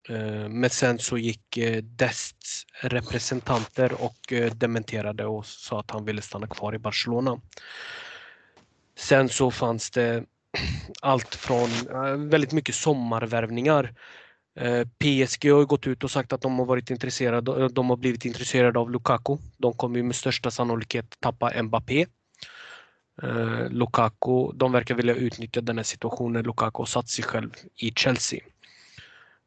Eh, men sen så gick eh, Dests representanter och eh, dementerade och sa att han ville stanna kvar i Barcelona. Sen så fanns det allt från väldigt mycket sommarvärvningar. PSG har gått ut och sagt att de har varit intresserade, de har blivit intresserade av Lukaku. De kommer ju med största sannolikhet tappa Mbappé. Lukaku, de verkar vilja utnyttja den här situationen. Lukaku har satt sig själv i Chelsea.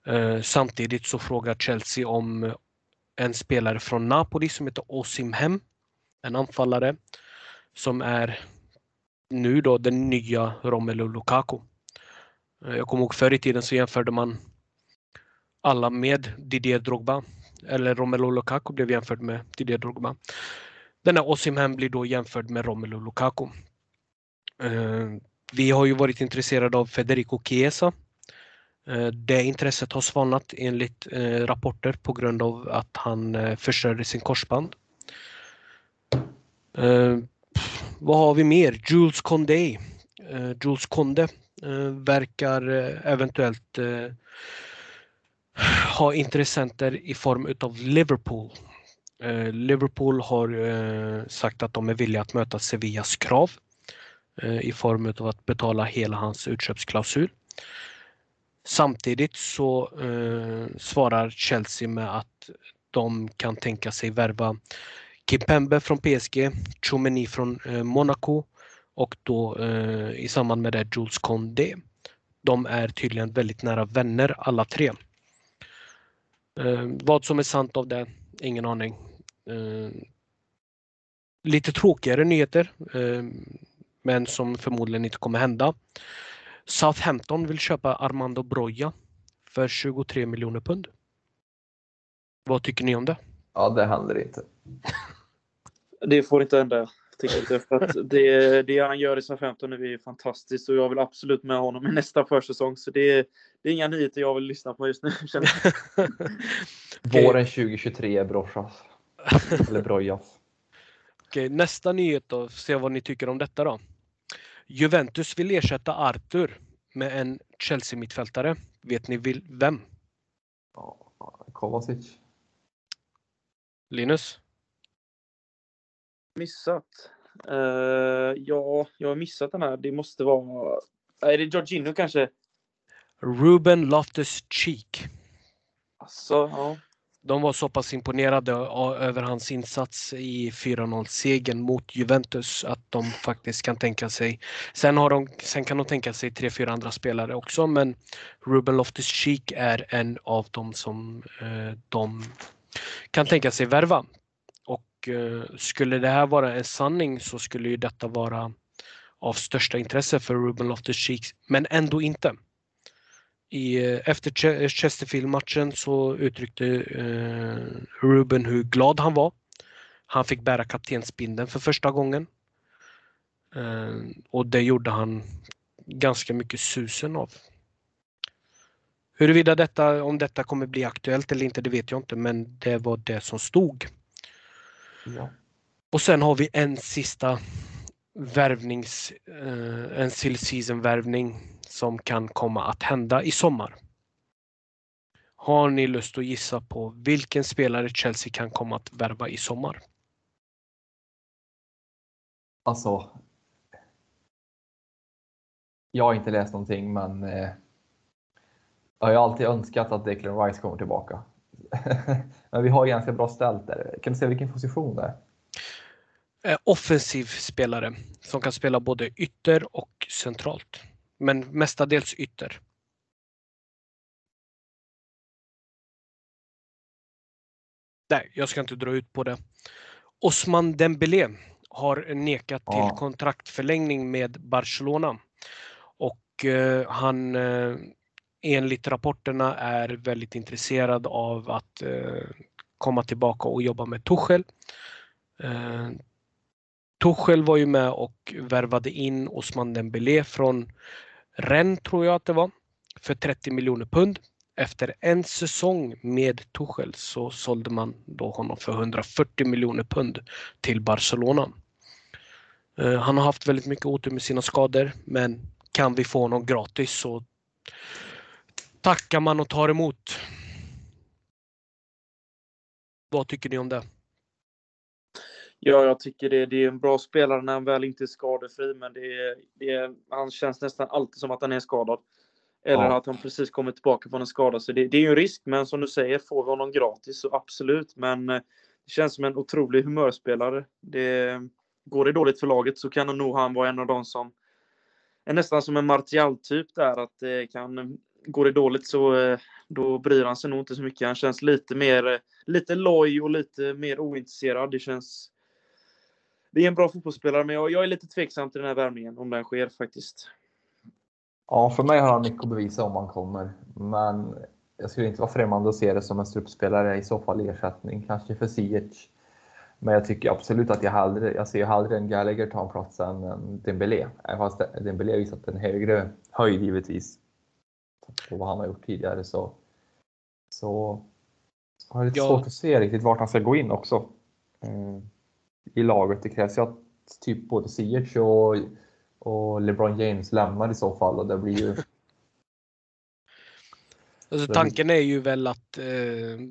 Eh, samtidigt så frågar Chelsea om en spelare från Napoli som heter Osimhem. en anfallare som är nu då den nya Romelu Lukaku. Eh, jag kommer ihåg förr i tiden så jämförde man alla med Didier Drogba eller Romelu Lukaku blev jämförd med Didier Drogba. Den här Osimhen blir då jämförd med Romelu Lukaku. Eh, vi har ju varit intresserade av Federico Chiesa. Eh, det intresset har svalnat enligt eh, rapporter på grund av att han eh, förstörde sin korsband. Vad har vi mer? Jules Condé. Jules Conde verkar eventuellt ha intressenter i form utav Liverpool. Liverpool har sagt att de är villiga att möta Sevillas krav i form utav att betala hela hans utköpsklausul. Samtidigt så eh, svarar Chelsea med att de kan tänka sig värva Kimpembe från PSG, Tchouaméni från eh, Monaco och då eh, i samband med det Jules Condé. De är tydligen väldigt nära vänner alla tre. Vad som är sant av det? Ingen aning. Lite tråkigare nyheter. men som förmodligen inte kommer hända. Southampton vill köpa Armando Broja för 23 miljoner pund. Vad tycker ni om det? Ja, det händer inte. Det får inte hända. Tycker jag, för att det, det han gör i Southampton nu är fantastiskt och jag vill absolut med honom i nästa försäsong. Så det, det är inga nyheter jag vill lyssna på just nu. Våren 2023 Brochas. Eller Brojas. Okej, nästa nyhet då, se vad ni tycker om detta då. Juventus vill ersätta Arthur med en Chelsea-mittfältare. Vet ni vil- vem? Kovacic. Linus? Missat? Eh, ja, jag har missat den här. Det måste vara... Är det Jorginho kanske? Ruben Loftus-Cheek. Alltså, ja. De var så pass imponerade över hans insats i 4-0-segern mot Juventus att de faktiskt kan tänka sig. Sen, har de, sen kan de tänka sig tre, fyra andra spelare också, men Ruben Loftus-Cheek är en av dem som eh, de kan tänka sig värva. Och eh, skulle det här vara en sanning så skulle ju detta vara av största intresse för Ruben Loftus-Cheek, men ändå inte. I, efter Ch- Chesterfield-matchen så uttryckte eh, Ruben hur glad han var. Han fick bära kaptensbindeln för första gången. Eh, och det gjorde han ganska mycket susen av. Huruvida detta, om detta kommer bli aktuellt eller inte, det vet jag inte, men det var det som stod. Ja. Och sen har vi en sista värvnings, eh, en sill season värvning som kan komma att hända i sommar. Har ni lust att gissa på vilken spelare Chelsea kan komma att värva i sommar? Alltså. Jag har inte läst någonting, men eh, jag har alltid önskat att Declan Rice kommer tillbaka. men vi har ganska bra ställt där. Kan du säga vilken position det är? Eh, offensiv spelare som kan spela både ytter och centralt. Men mestadels ytter. Nej, jag ska inte dra ut på det. Osman Dembélé har nekat till Ja. kontraktförlängning med Barcelona. Och eh, han eh, enligt rapporterna är väldigt intresserad av att eh, komma tillbaka och jobba med Tuchel. Eh, Tuchel var ju med och värvade in Osman Dembélé från Rennes tror jag att det var för 30 miljoner pund. Efter en säsong med Tuchel så sålde man då honom för 140 miljoner pund till Barcelona. Eh, han har haft väldigt mycket otur med sina skador men kan vi få honom gratis så tackar man och tar emot. Vad tycker ni om det? Ja, jag tycker det, det är en bra spelare när han väl inte är skadefri, men det är, det är, han känns nästan alltid som att han är skadad. Eller Ja. att han precis kommit tillbaka från en skada. Så det, det är ju en risk, men som du säger, får vi honom gratis så absolut. Men eh, det känns som en otrolig humörspelare. Det, går det dåligt för laget så kan nog han vara en av de som är nästan som en Martial-typ där. Att det kan, går det dåligt så eh, då bryr han sig nog inte så mycket. Han känns lite mer, eh, lite loj och lite mer ointresserad. Det känns det är en bra fotbollsspelare, men jag, jag är lite tveksam till den här värvningen, om den sker faktiskt. Ja, för mig har han mycket att bevisa om han kommer. Men jag skulle inte vara främmande att se det som en struppspelare, i så fall ersättning, kanske för Ziyech. Men jag tycker absolut att jag hellre, jag ser hellre en Gallagher ta en plats än en Dembélé. Även fast Dembélé har visat en högre höjd givetvis. På vad han har gjort tidigare så, så har jag lite Ja. svårt att se riktigt vart han ska gå in också. Mm. I laget. Det krävs ju att typ både Ziyech och och LeBron James lämnar i så fall och det blir ju Alltså, Så- tanken är ju väl att eh,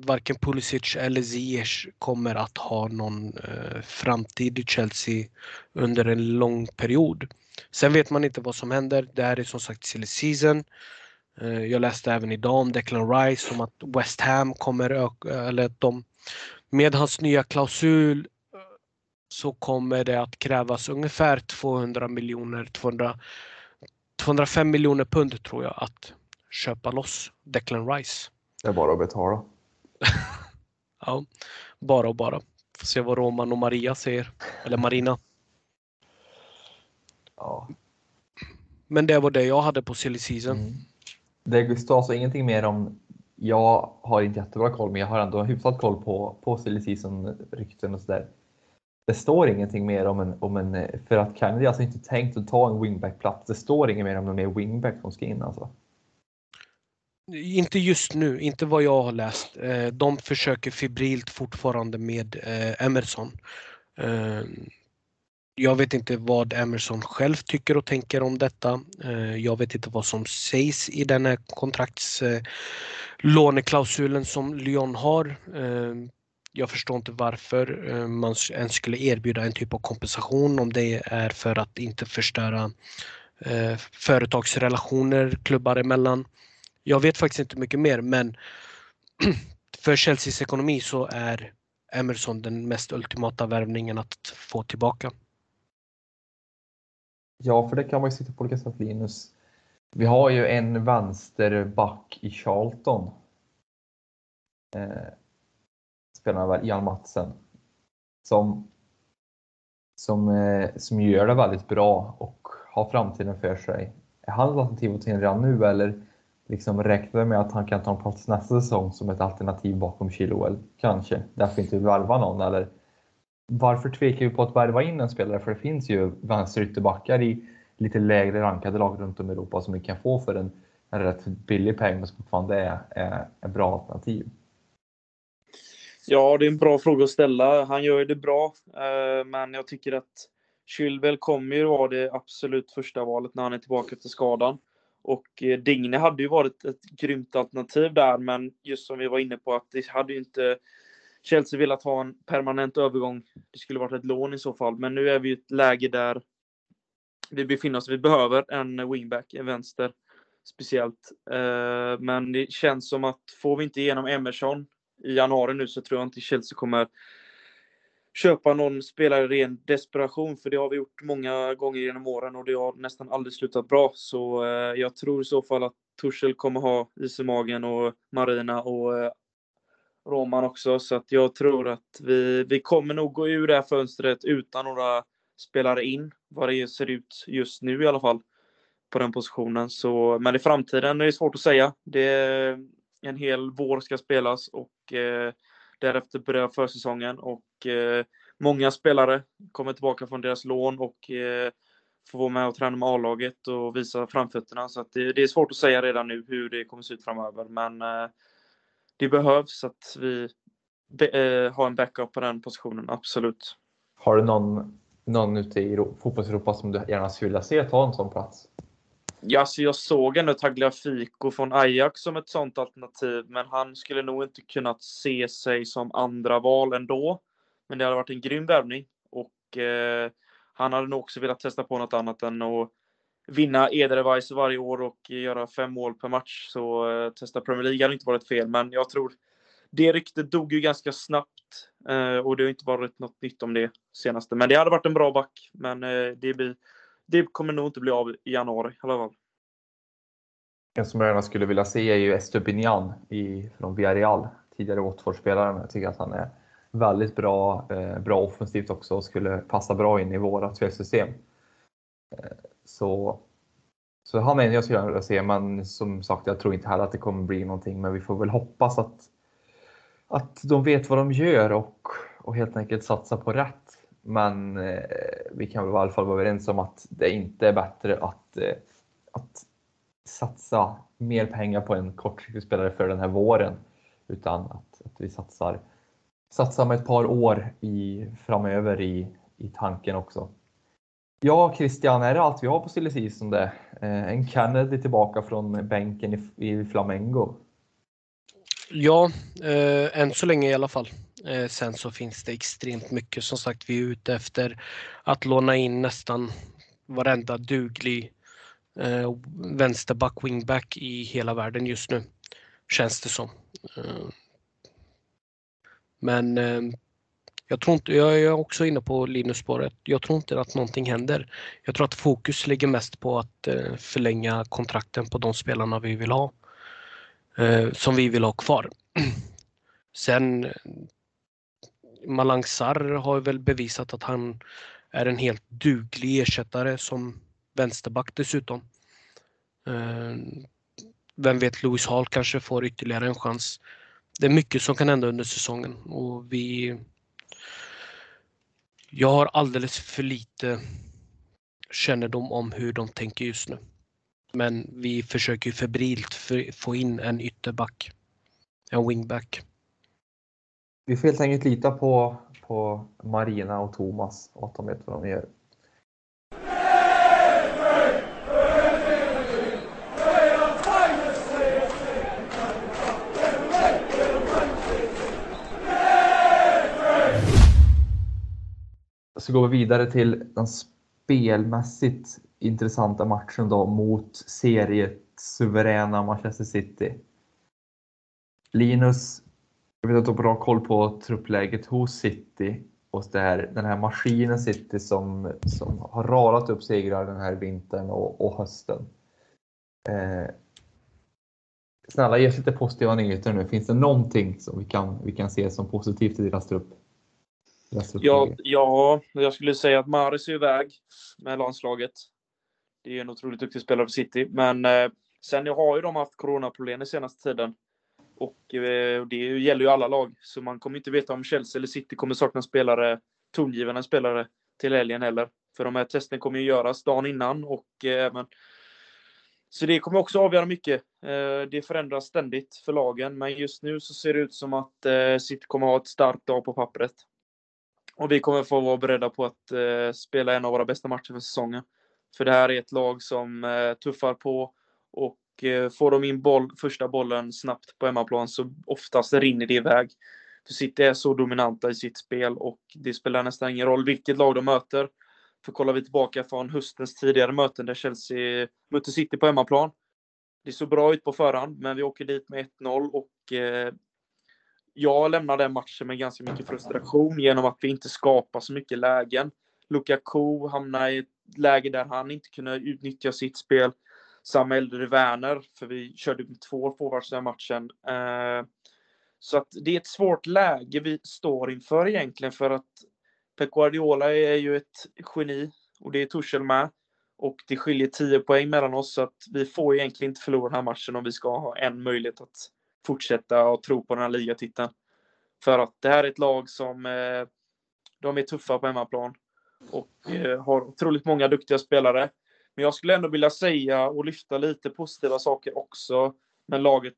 varken Pulisic eller Ziyech kommer att ha någon eh, framtid i Chelsea under en lång period. Sen vet man inte vad som händer. Det här är som sagt silly season. Eh, jag läste även idag om Declan Rice om att West Ham kommer öka, eller att de med hans nya klausul så kommer det att krävas ungefär 200 miljoner, 200, 205 miljoner pund tror jag att köpa loss Declan Rice. det är bara att betala. Ja, bara och bara. Får se vad Roman och Maria säger. Eller Marina. Ja. Men det var det jag hade på silly season. Mm. Det står alltså ingenting mer om, jag har inte jättebra koll, men jag har ändå hyfsat koll på, på silly season-rykten och sådär. Det står ingenting mer om en, om en eh, för att Kennedy alltså inte tänkt att ta en wingback-plats. Det står inget mer om någon mer wingback som ska in alltså. Inte just nu, inte vad jag har läst. Eh, de försöker febrilt fortfarande med eh, Emerson. Jag vet inte vad Emerson själv tycker och tänker om detta. Jag vet inte vad som sägs i den här kontraktslåneklausulen som Lyon har. Jag förstår inte varför eh, man ens skulle erbjuda en typ av kompensation om det är för att inte förstöra eh, företagsrelationer klubbar emellan. Jag vet faktiskt inte mycket mer men för Chelseas ekonomi så är Emerson den mest ultimata värvningen att få tillbaka. Ja, för det kan man ju sitta på olika sätt Linus. Vi har ju en vänsterback i Charlton. Eh, spelarna, spelar väl Ian Matsen. Som, som, eh, som gör det väldigt bra och har framtiden för sig. Är han ett alternativ till redan nu eller liksom räknar med att han kan ta en plats nästa säsong som ett alternativ bakom Chilwell? Kanske, därför inte vi värva någon eller varför tvekar vi på att värva in en spelare? För det finns ju vänsterytterbackar i lite lägre rankade lag runt om i Europa som vi kan få för en, en rätt billig peng men som fortfarande är, är ett bra alternativ. Ja, det är en bra fråga att ställa. Han gör ju det bra, eh, men jag tycker att Kylvel kommer ju vara det absolut första valet när han är tillbaka efter skadan. Och eh, Digne hade ju varit ett grymt alternativ där, men just som vi var inne på att det hade ju inte Chelsea velat ha en permanent övergång. Det skulle varit ett lån i så fall, men nu är vi i ett läge där vi befinner oss. Vi behöver en wingback, en vänster speciellt. Eh, men det känns som att får vi inte igenom Emerson i januari nu så tror jag inte Chelsea kommer köpa någon spelare i ren desperation, för det har vi gjort många gånger genom åren och det har nästan aldrig slutat bra. Så eh, jag tror i så fall att Tuchel kommer ha is i magen och Marina och eh, Roman också, så att jag tror att vi, vi kommer nog gå ur det här fönstret utan några spelare in, vad det ser ut just nu i alla fall, på den positionen. Så, men i framtiden är det svårt att säga. Det en hel vår ska spelas och eh, därefter börjar försäsongen och eh, många spelare kommer tillbaka från deras lån och eh, får vara med och träna med A-laget och visa framfötterna. Så det, det, är svårt att säga redan nu hur det kommer se ut framöver, men eh, det behövs att vi eh, har en backup på den positionen, absolut. Har du någon, någon ute i fotbolls-Europa som du gärna skulle vilja se ta en sån plats? Ja, alltså jag såg ändå Tagliafico från Ajax som ett sånt alternativ, men han skulle nog inte kunnat se sig som andra val ändå. Men det hade varit en grym värvning och eh, han hade nog också velat testa på något annat än att vinna Edelweiss varje år och göra fem mål per match. Så eh, testa Premier League hade inte varit fel, men jag tror det ryktet dog ju ganska snabbt eh, och det har inte varit något nytt om det senaste. Men det hade varit en bra back, men eh, det, blir, det kommer nog inte bli av i januari i alla fall. En som jag gärna skulle vilja se är ju Estupinian från Villarreal, tidigare Watford-spelaren. Jag tycker att han är väldigt bra, eh, bra offensivt också och skulle passa bra in i våra spelsystem. Eh, så, så han är en jag skulle vilja se, men som sagt, jag tror inte heller att det kommer bli någonting. Men vi får väl hoppas att, att de vet vad de gör och, och helt enkelt satsa på rätt. Men eh, vi kan väl i alla fall vara överens om att det inte är bättre att, eh, att satsa mer pengar på en kortsiktig spelare för den här våren. Utan att, att vi satsar, satsar med ett par år i, framöver i, i tanken också. Ja, Christian, är det allt vi har på silly season det? Eh, en Kennedy tillbaka från bänken i, i Flamengo. Ja, eh, än så länge i alla fall. Eh, sen så finns det extremt mycket. Som sagt, vi är ute efter att låna in nästan varenda duglig eh, vänsterback, wingback i hela världen just nu. Känns det som. Eh, men eh, jag tror inte, jag är också inne på Linus-spåret. Jag tror inte att någonting händer. Jag tror att fokus ligger mest på att eh, förlänga kontrakten på de spelarna vi vill ha. Eh, som vi vill ha kvar. Sen Malang Sarr har väl bevisat att han är en helt duglig ersättare som vänsterback dessutom. Eh, vem vet, Louis Hall kanske får ytterligare en chans. Det är mycket som kan hända under säsongen och vi... Jag har alldeles för lite kännedom om hur de tänker just nu. Men vi försöker febrilt få in en ytterback. En wingback. Vi får helt enkelt lita på, på Marina och Thomas och att de vet vad de gör. Så går vi vidare till den spelmässigt intressanta matchen då mot seriesuveräna Manchester City. Linus, jag vet att du har bra koll på truppläget hos City och det här, den här maskinen City som, som har radat upp segrar den här vintern och, och hösten. Eh, snälla ge oss lite positiva nyheter nu. Finns det någonting som vi kan, vi kan se som positivt i deras trupp? Ja, ja, jag skulle säga att Maris är iväg med landslaget. Det är en otroligt duktig spelare för City, men eh, sen har ju de haft coronaproblem den senaste tiden. Och eh, det gäller ju alla lag, så man kommer inte veta om Chelsea eller City kommer sakna spelare, tongivande spelare, till helgen heller. För de här testen kommer ju göras dagen innan och eh, så det kommer också avgöra mycket. Eh, det förändras ständigt för lagen, men just nu så ser det ut som att eh, City kommer ha ett starkt dag på pappret. Och vi kommer få vara beredda på att eh, spela en av våra bästa matcher för säsongen. För det här är ett lag som eh, tuffar på och eh, får de in boll, första bollen snabbt på hemmaplan så oftast rinner det iväg. För City är så dominanta i sitt spel och det spelar nästan ingen roll vilket lag de möter. För kollar vi tillbaka från höstens tidigare möten där Chelsea mötte City på hemmaplan. Det såg bra ut på förhand, men vi åker dit med 1-0 och eh, jag lämnar den matchen med ganska mycket frustration genom att vi inte skapar så mycket lägen. Lukaku hamnar i ett läge där han inte kunde utnyttja sitt spel. Samma äldre Werner, för vi körde med två forwards den matchen. Eh, så att det är ett svårt läge vi står inför egentligen för att Pep Guardiola är ju ett geni och det är Tuchel med. Och det skiljer 10 poäng mellan oss så att vi får egentligen inte förlora den här matchen om vi ska ha en möjlighet att fortsätta och tro på den här ligatiteln. För att det här är ett lag som eh, de är tuffa på hemmaplan och eh, har otroligt många duktiga spelare. Men jag skulle ändå vilja säga och lyfta lite positiva saker också med laget.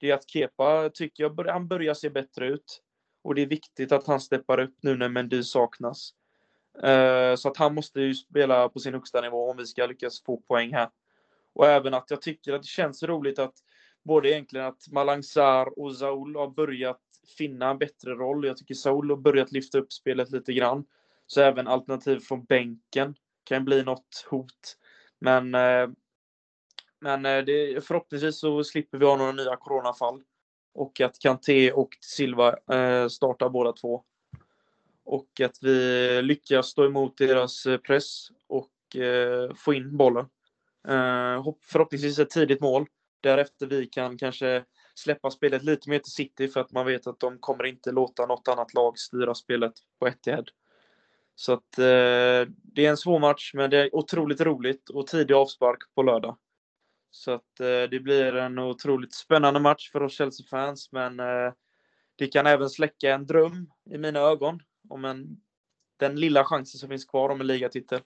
Det är att Kepa tycker jag han börjar se bättre ut. Och det är viktigt att han steppar upp nu när Mendy saknas. Eh, så att han måste ju spela på sin högsta nivå om vi ska lyckas få poäng här. Och även att jag tycker att det känns roligt att både egentligen att Malang Sarr och Saul har börjat finna en bättre roll. Jag tycker Saul har börjat lyfta upp spelet lite grann. Så även alternativ från bänken kan bli något hot. Men, eh, men eh, det, förhoppningsvis så slipper vi ha några nya coronafall. Och att Kanté och Silva eh, startar båda två. Och att vi lyckas stå emot deras press och få in bollen. Förhoppningsvis ett tidigt mål därefter vi kan kanske släppa spelet lite mer till City för att man vet att de kommer inte låta något annat lag styra spelet på Etihad. Så att eh, det är en svår match, men det är otroligt roligt och tidig avspark på lördag. Så att eh, det blir en otroligt spännande match för oss Chelsea-fans, men eh, det kan även släcka en dröm i mina ögon om en, den lilla chansen som finns kvar om en ligatitel.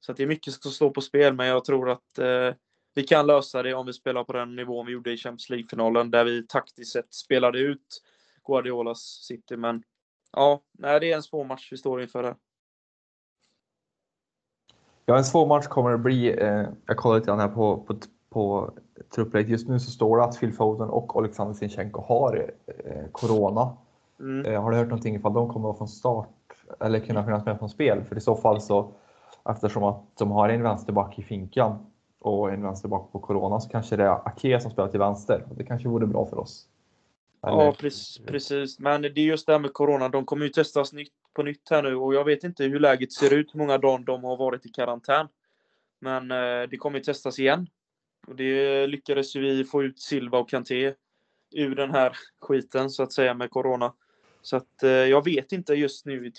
Så att det är mycket som står på spel, men jag tror att eh, vi kan lösa det om vi spelar på den nivån vi gjorde i Champions League-finalen där vi taktiskt sett spelade ut Guardiolas City. Men ja, nej, det är en svår match vi står inför här. Ja, en svår match kommer det bli. Eh, jag kollar lite grann här på, på, på truppläget. Just nu så står det att Phil Foden och Alexander Sinchenko har eh, corona. Mm. Eh, har du hört någonting ifall de kommer att från start eller kunna finnas med från spel? För i så fall så eftersom att de har en vänsterback i finkan och en vänsterback på Corona så kanske det är Ake som spelar till vänster. Det kanske vore bra för oss. Eller? Ja, precis, Men det är just det här med Corona. De kommer ju testas nytt, på nytt här nu och jag vet inte hur läget ser ut, hur många dagar de har varit i karantän. Men eh, det kommer ju testas igen. Och det lyckades ju vi få ut Silva och Kanté ur den här skiten så att säga med Corona. Så att eh, jag vet inte just nu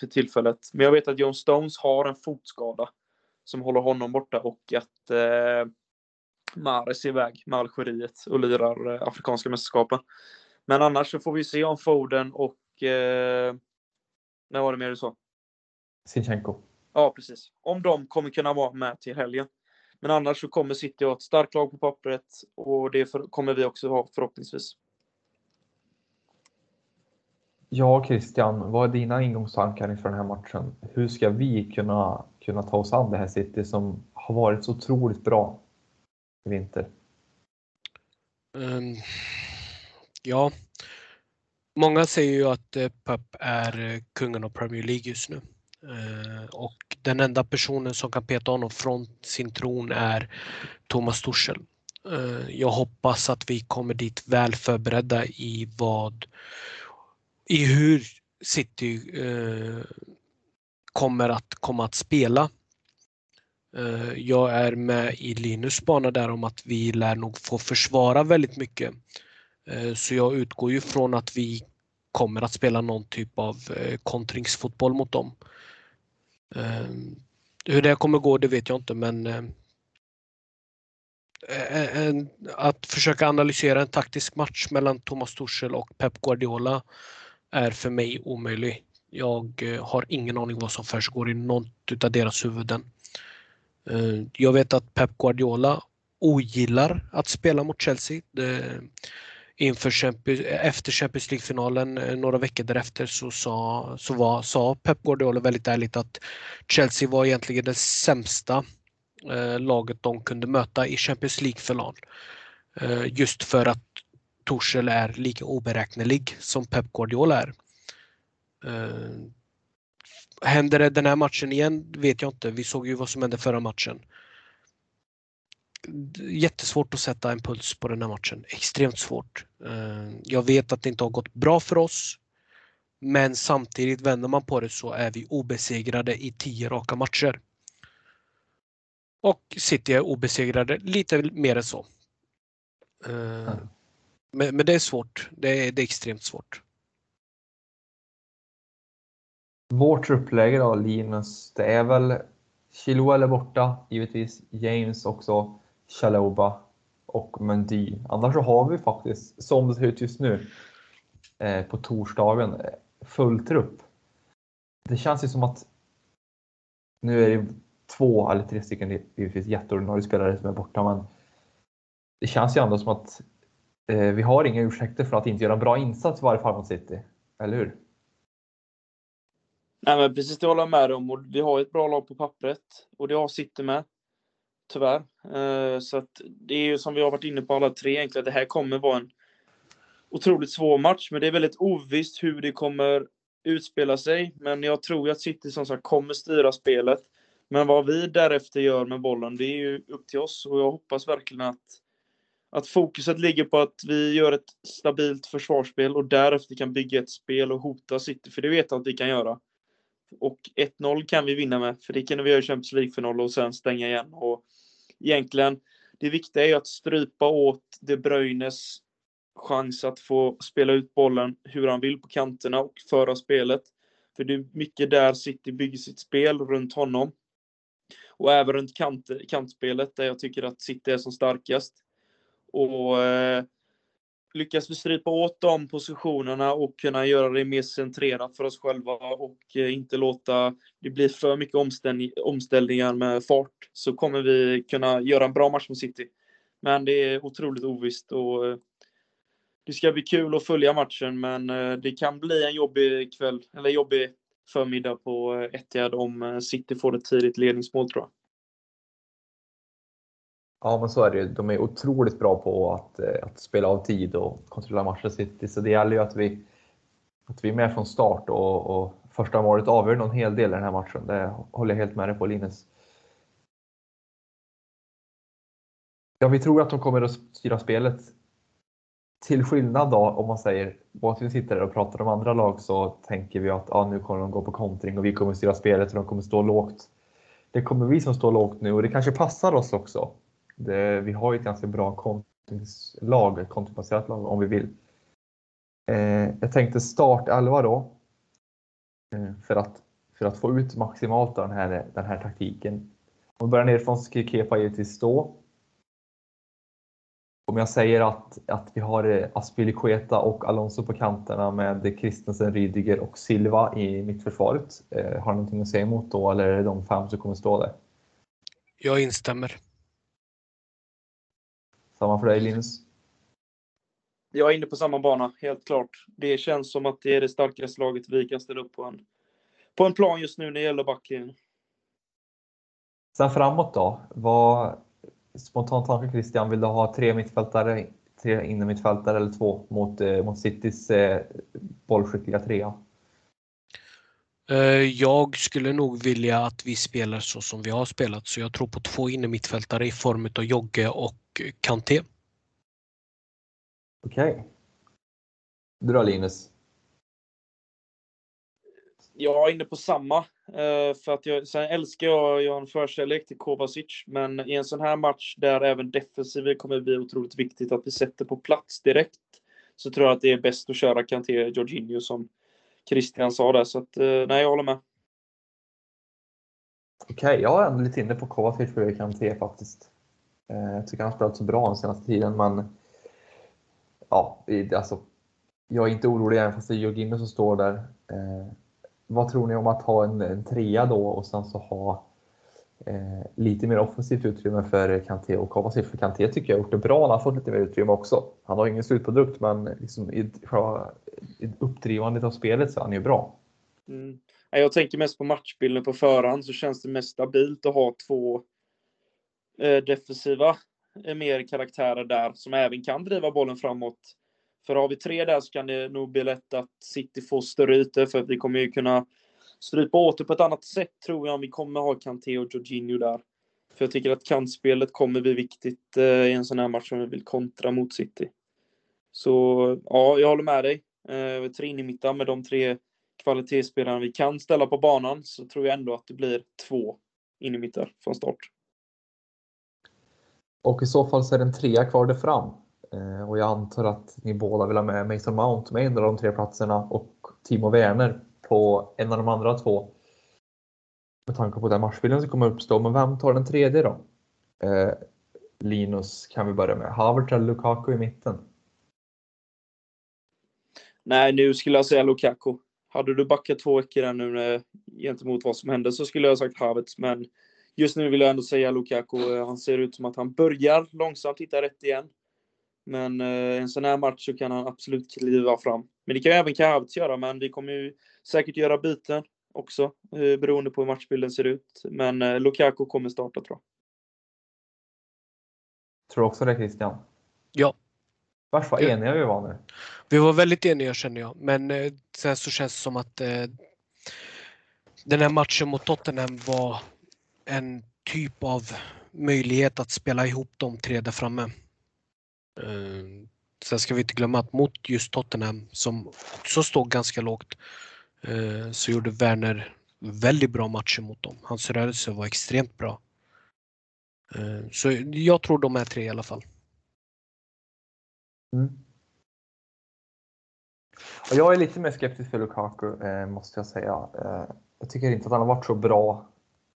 för tillfället. Men jag vet att John Stones har en fotskada som håller honom borta och att eh, Mares är iväg med Algeriet och lirar eh, Afrikanska mästerskapen. Men annars så får vi se om Foden och eh, när var det mer du sa? Sinchenko. Ja, precis. Om de kommer kunna vara med till helgen. Men annars så kommer City ha ett starkt lag på pappret och det för, kommer vi också ha förhoppningsvis. Ja, Christian, vad är dina ingångstankar inför den här matchen? Hur ska vi kunna, kunna ta oss an det här City som har varit så otroligt bra i vinter? Um, ja, många säger ju att eh, Pep är eh, kungen av Premier League just nu. Eh, och den enda personen som kan peta honom från sin tron är Thomas Tuchel. Jag hoppas att vi kommer dit väl förberedda i vad i hur City kommer att komma att spela. Jag är med i Linus bana där om att vi lär nog få försvara väldigt mycket. Eh, så jag utgår ju från att vi kommer att spela någon typ av eh, kontringsfotboll mot dem. Ehm, hur det kommer gå det vet jag inte men eh, att försöka analysera en taktisk match mellan Thomas Tuchel och Pep Guardiola är för mig omöjlig. Jag har ingen aning vad som försiggår i något av deras huvuden. Ehm, jag vet att Pep Guardiola ogillar att spela mot Chelsea inför Champions, efter Champions League-finalen eh, några veckor därefter så sa, så var, sa Pep Guardiola väldigt ärligt att Chelsea var egentligen det sämsta eh, laget de kunde möta i Champions League-final. Eh, just för att Torshäll är lika oberäknelig som Pep Guardiola är. Eh, händer det den här matchen igen vet jag inte. Vi såg ju vad som hände förra matchen jättesvårt att sätta en puls på den här matchen. Extremt svårt. Eh, jag vet att det inte har gått bra för oss. Men samtidigt vänder man på det så är vi obesegrade i tio raka matcher. Och City är obesegrade lite mer än så. Mm. Men, men, det är svårt. Det är, det är extremt svårt. Vårt truppläge då Linus, det är väl Chilwell är borta givetvis. James också. Chaloba och Mendy. Annars så har vi faktiskt, som det ser ut just nu, eh, på torsdagen, eh, full trupp. Det känns ju som att nu är det två eller tre stycken givetvis jätteordinarie spelare som är borta, men det känns ju ändå som att eh, vi har inga ursäkter för att inte göra en bra insats i varje fall mot City. Eller hur? Nej, men precis det håller jag med om. Och vi har ett bra lag på pappret och det har City med tyvärr. Eh, så att det är ju som vi har varit inne på alla tre egentligen, det här kommer vara en otroligt svår match, men det är väldigt ovisst hur det kommer utspela sig. Men jag tror att City som sagt kommer styra spelet. Men vad vi därefter gör med bollen, det är ju upp till oss och jag hoppas verkligen att att fokuset ligger på att vi gör ett stabilt försvarsspel och därefter kan bygga ett spel och hota City, för det vet jag att vi kan göra. Och 1-0 kan vi vinna med, för det kunde vi göra i Champions League-final och sen stänga igen. Och egentligen, det viktiga är ju att strypa åt De Bruynes chans att få spela ut bollen hur han vill på kanterna och föra spelet. För det är mycket där City bygger sitt spel runt honom. Och även runt kant, kantspelet där jag tycker att City är som starkast. Och eh, lyckas vi strypa åt de positionerna och kunna göra det mer centrerat för oss själva och eh, inte låta det bli för mycket omställning, omställningar med fart så kommer vi kunna göra en bra match mot City. Men det är otroligt ovisst och eh, det ska bli kul att följa matchen men eh, det kan bli en jobbig kväll eller jobbig förmiddag på Etihad om City får ett tidigt ledningsmål tror jag. Ja, men så är det De är otroligt bra på att, eh, att spela av tid och kontrollera matchen City. Så det gäller ju att vi, att vi är med från start och, och första målet avgör någon hel del i den här matchen. Det håller jag helt med dig på Linus. Ja, vi tror att de kommer att styra spelet. Till skillnad då om man säger, att vi sitter där och pratar om andra lag så tänker vi att ja, nu kommer de gå på kontring och vi kommer styra spelet och de kommer stå lågt. Det kommer vi som står lågt nu och det kanske passar oss också. Det, vi har ju ett ganska bra kontringslag, ett lag om vi vill. Eh, jag tänkte start 11 då. Eh, för, att, för att få ut maximalt av den här, den här taktiken. Om vi börjar nerifrån så ska Kepa givetvis stå. Om jag säger att, att vi har eh, Aspilicueta och Alonso på kanterna med Christensen, Rydiger och Silva i mittförsvaret. Eh, har du någonting att säga emot då eller är det de fem som kommer stå där? Jag instämmer. Samma för dig Linus? Jag är inne på samma bana, helt klart. Det känns som att det är det starkaste laget vi kan ställa upp på en, på en plan just nu när det gäller backlinjen. Sen framåt då? Vad, spontant tanke Christian, vill du ha tre mittfältare, tre innermittfältare eller två mot, eh, mot Citys eh, bollskickliga trea? Eh, jag skulle nog vilja att vi spelar så som vi har spelat, så jag tror på två innermittfältare i form av Jogge och Kanté. Okej. Okay. Du då Linus? Jag är inne på samma. Eh, för att jag, sen älskar jag, jag har en förkärlek till Kovacic, men i en sån här match där även defensiven kommer bli otroligt viktigt att vi sätter på plats direkt, så tror jag att det är bäst att köra Kanté Jorginho som Christian sa där. Så att, eh, nej, jag håller med. Okej, okay, jag är ändå lite inne på Kovacic för Kanté faktiskt. Eh, jag tycker han har spelat så bra den senaste tiden, men ja, alltså, jag är inte orolig även fast det är Jorginho som står där. Eh, vad tror ni om att ha en, en trea då och sen så ha eh, lite mer offensivt utrymme för Kanté och Kovacic? För Kanté tycker jag har gjort det bra. Han har fått lite mer utrymme också. Han har ingen slutprodukt men liksom i, i uppdrivandet av spelet så är han ju bra. Mm. Jag tänker mest på matchbilden på förhand så känns det mest stabilt att ha två eh, defensiva eh, mer karaktärer där som även kan driva bollen framåt för har vi tre där så kan det nog bli lätt att City får större ytor för att vi kommer ju kunna strypa åt det på ett annat sätt tror jag om vi kommer ha Kanté och Jorginho där. För jag tycker att kantspelet kommer bli viktigt eh, i en sån här match som vi vill kontra mot City. Så ja, jag håller med dig. Eh, tre in i mitten med de tre kvalitetsspelarna vi kan ställa på banan så tror jag ändå att det blir två in i mitten från start. Och i så fall så är det en trea kvar där fram. Eh, och jag antar att ni båda vill ha med Mason Mount med en av de tre platserna och Timo Werner på en av de andra två. Med tanke på den matchbilden som kommer uppstå. Men vem tar den tredje då? Eh, Linus kan vi börja med. Havertz eller Lukaku i mitten? Nej, nu skulle jag säga Lukaku. Hade du backat två veckor där nu eh, gentemot vad som hände så skulle jag sagt Havertz. Men just nu vill jag ändå säga Lukaku. Eh, han ser ut som att han börjar långsamt hitta rätt igen. Men eh, en sån här match så kan han absolut kliva fram. Men det kan ju även Kravitz göra, men vi kommer ju säkert göra byten också, eh, beroende på hur matchbilden ser ut. Men eh, Lukaku kommer starta tror jag. Tror du också det Christian? Ja. Vars vad eniga vi var nu. Vi var väldigt eniga känner jag, men eh, sen så känns det som att eh, den här matchen mot Tottenham var en typ av möjlighet att spela ihop de tre där framme. Eh, sen ska vi inte glömma att mot just Tottenham som också stod ganska lågt eh, så gjorde Werner väldigt bra matcher mot dem. Hans rörelse var extremt bra. Eh, så jag tror de är tre i alla fall. Mm. Och jag är lite mer skeptisk för Lukaku eh, måste jag säga. Eh, jag tycker inte att han har varit så bra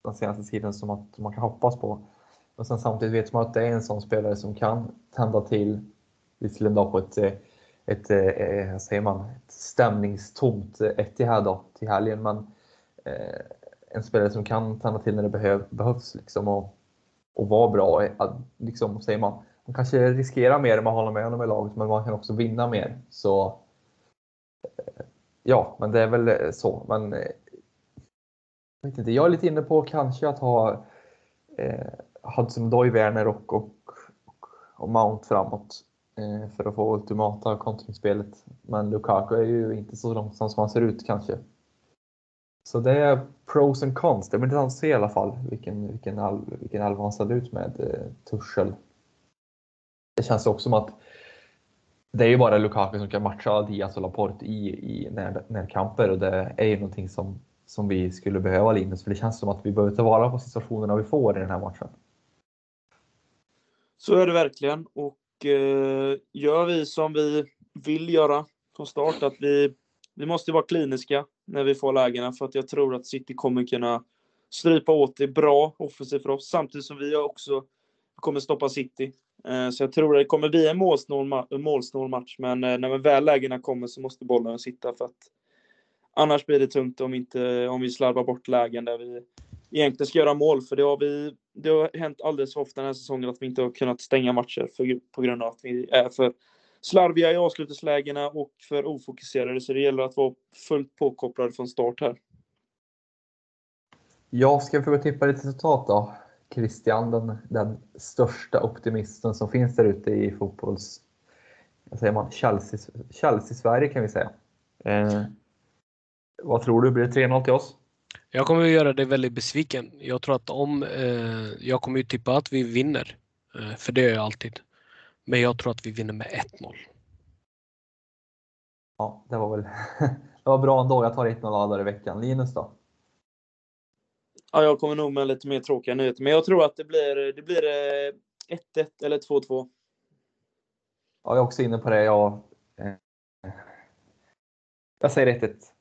den senaste tiden som att man kan hoppas på. Och sen samtidigt vet man att det är en sån spelare som kan tända till, visserligen då på ett, eh, ett, eh, ett, säger man, ett stämningstomt eh, Etihad då till helgen, men eh, en spelare som kan tända till när det behöv, behövs liksom och, och vara bra. Liksom, säger man, man kanske riskerar mer om man håller med honom i laget, men man kan också vinna mer. Så ja, men det är väl så. Men jag, vet inte, jag är lite inne på kanske att ha eh, Hudson-Odoi, Werner och, och, och, och Mount framåt eh, för att få ultimata kontringsspelet. Men Lukaku är ju inte så långsam som han ser ut kanske. Så det är pros and cons. Det blir intressant att se i alla fall vilken, vilken, vilken elva han ställer ut med eh, Tuchel. Det känns också som att det är ju bara Lukaku som kan matcha Diaz och Laporte i, i när, närkamper och det är ju någonting som, som vi skulle behöva Linus. För det känns som att vi behöver ta vara på situationerna vi får i den här matchen. Så är det verkligen. Och eh, gör vi som vi vill göra från start, att vi, vi måste vara kliniska när vi får lägena, för att jag tror att City kommer kunna strypa åt det bra offensivt för oss, samtidigt som vi också kommer stoppa City. Eh, så jag tror att det kommer bli en målsnål, målsnål match, men eh, när väl lägena kommer så måste bollen sitta för att annars blir det tungt om, inte, om vi slarvar bort lägen där vi egentligen ska göra mål, för det har, vi, det har hänt alldeles för ofta den här säsongen att vi inte har kunnat stänga matcher för, på grund av att vi är för slarviga i avslutningslägena och för ofokuserade, så det gäller att vara fullt påkopplad från start här. Jag ska försöka tippa lite resultat då. Christian, den, den största optimisten som finns där ute i fotbolls... Vad säger man? Chelsea-Sverige Chelsea kan vi säga. Eh, vad tror du? Blir det 3-0 till oss? Jag kommer att göra dig väldigt besviken. Jag tror att om... Eh, jag kommer ju tippa att vi vinner. Eh, för det gör jag alltid. Men jag tror att vi vinner med 1-0. Ja, det var väl det var bra ändå. Jag tar 1-0 alla dagar i veckan. Linus då? Ja, jag kommer nog med lite mer tråkiga nyheter, men jag tror att det blir, det blir 1-1 eh, eller 2-2. Ja, jag är också inne på det. Jag, eh, jag säger 1-1.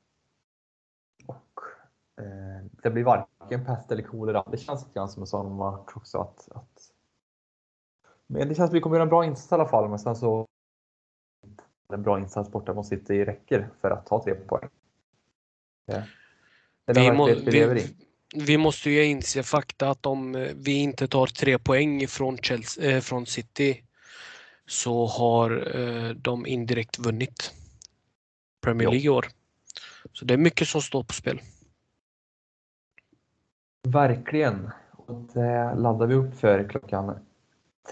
Eh, det blir varken pest eller kolera. Det känns lite grann som en sån match också. Att, att, men det känns att vi kommer göra en bra insats i alla fall, men sen så en bra insats borta mot City räcker för att ta tre poäng. Den vi, vi lever i vi måste ju inse fakta att om eh, vi inte tar tre poäng från, Chelsea, äh, från City så har äh, de indirekt vunnit Premier League i år. Så det är mycket som står på spel. Verkligen. Och det laddar vi upp för klockan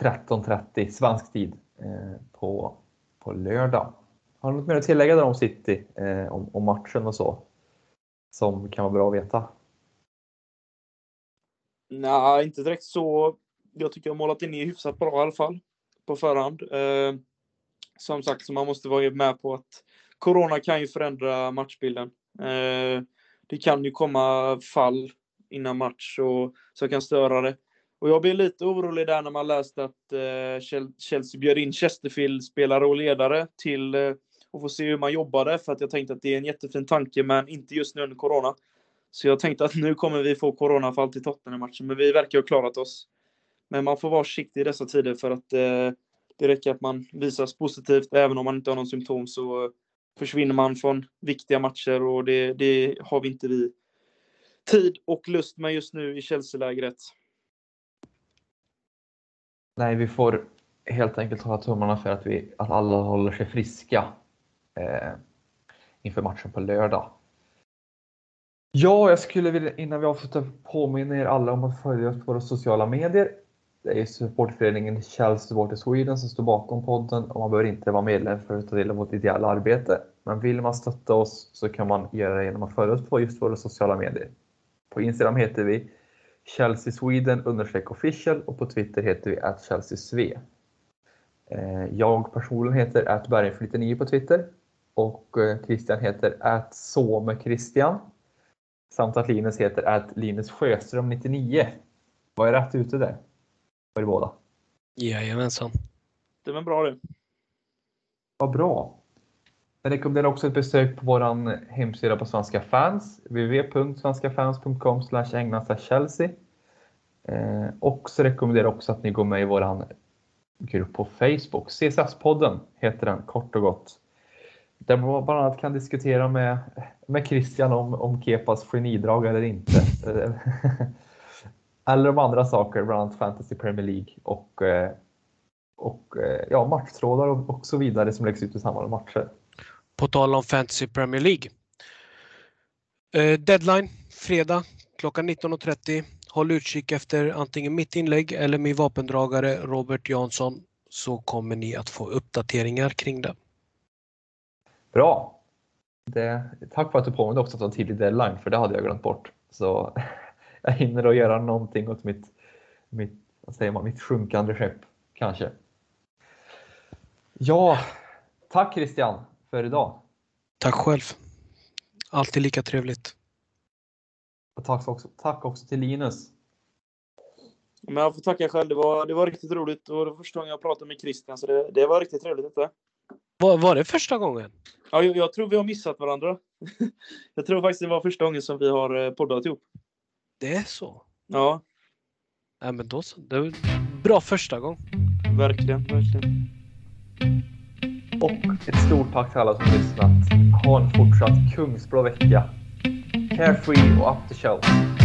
13.30 svensk tid eh, på, på lördag. Har du något mer att tillägga där om City, eh, om, om matchen och så? Som kan vara bra att veta? Nej, inte direkt så. Jag tycker jag har målat in i hyfsat bra i alla fall. På förhand. Eh, som sagt, så man måste vara med på att Corona kan ju förändra matchbilden. Eh, det kan ju komma fall innan match och så kan störa det. Och jag blev lite orolig där när man läste att eh, Chelsea bjöd in Chesterfield spelare och ledare till eh, och få se hur man jobbade för att jag tänkte att det är en jättefin tanke men inte just nu under Corona. Så jag tänkte att nu kommer vi få coronafall till Tottenham-matchen, men vi verkar ha klarat oss. Men man får vara försiktig i dessa tider för att eh, det räcker att man visas positivt. Även om man inte har någon symptom så försvinner man från viktiga matcher och det, det har vi inte vi tid och lust med just nu i Chelsea-lägret. Nej, vi får helt enkelt hålla tummarna för att, vi, att alla håller sig friska eh, inför matchen på lördag. Ja, jag skulle vilja innan vi avslutar påminna er alla om att följa oss på våra sociala medier. Det är supportföreningen Chelsea Supporter Sweden som står bakom podden och man behöver inte vara medlem för att ta del av vårt ideella arbete. Men vill man stötta oss så kan man göra det genom att följa oss på just våra sociala medier. På Instagram heter vi Chelsea Sweden official och på Twitter heter vi att Chelsea eh, Jag personligen heter att 99 på Twitter och eh, Christian heter att Christian Samt att Linus heter att Linus Sjöström 99. Var jag rätt ute där? Var det båda? Jajamensan. Det var bra det. Vad bra. Jag rekommenderar också ett besök på vår hemsida på Svenska fans, www.svenskafans.com Chelsea. Eh, och så rekommenderar jag också att ni går med i vår grupp på Facebook. CSS-podden heter den kort och gott. Där man bland annat kan diskutera med, med Christian om, om Kepas genidrag eller inte. eller om andra saker, bland annat Fantasy Premier League och, eh, och eh, ja, matchtrådar och, och så vidare som läggs ut i samband med matcher. På tal om Fantasy Premier League. Eh, deadline fredag klockan 19.30. Håll utkik efter antingen mitt inlägg eller min vapendragare Robert Jansson så kommer ni att få uppdateringar kring det. Bra! Det, tack för att du påminde också att det var tidig deadline, för det hade jag glömt bort. Så jag hinner att göra någonting åt mitt, mitt, vad säger man, mitt sjunkande skepp, kanske. Ja, tack Christian för idag. Tack själv. Alltid lika trevligt. Och tack också, tack också till Linus. Men jag får tacka själv. Det var, det var riktigt roligt och det var första gången jag pratade med Christian, så det, det var riktigt trevligt. Detta. Var, var det första gången? Ja, jag, jag, tror vi har missat varandra. jag tror faktiskt det var första gången som vi har eh, poddat ihop. Det är så? Ja, Ja, men då så. Det var bra första gång. verkligen, verkligen. Och ett stort tack till alla som lyssnat. Ha en fortsatt kungsblå vecka. Carefree och up the shelf.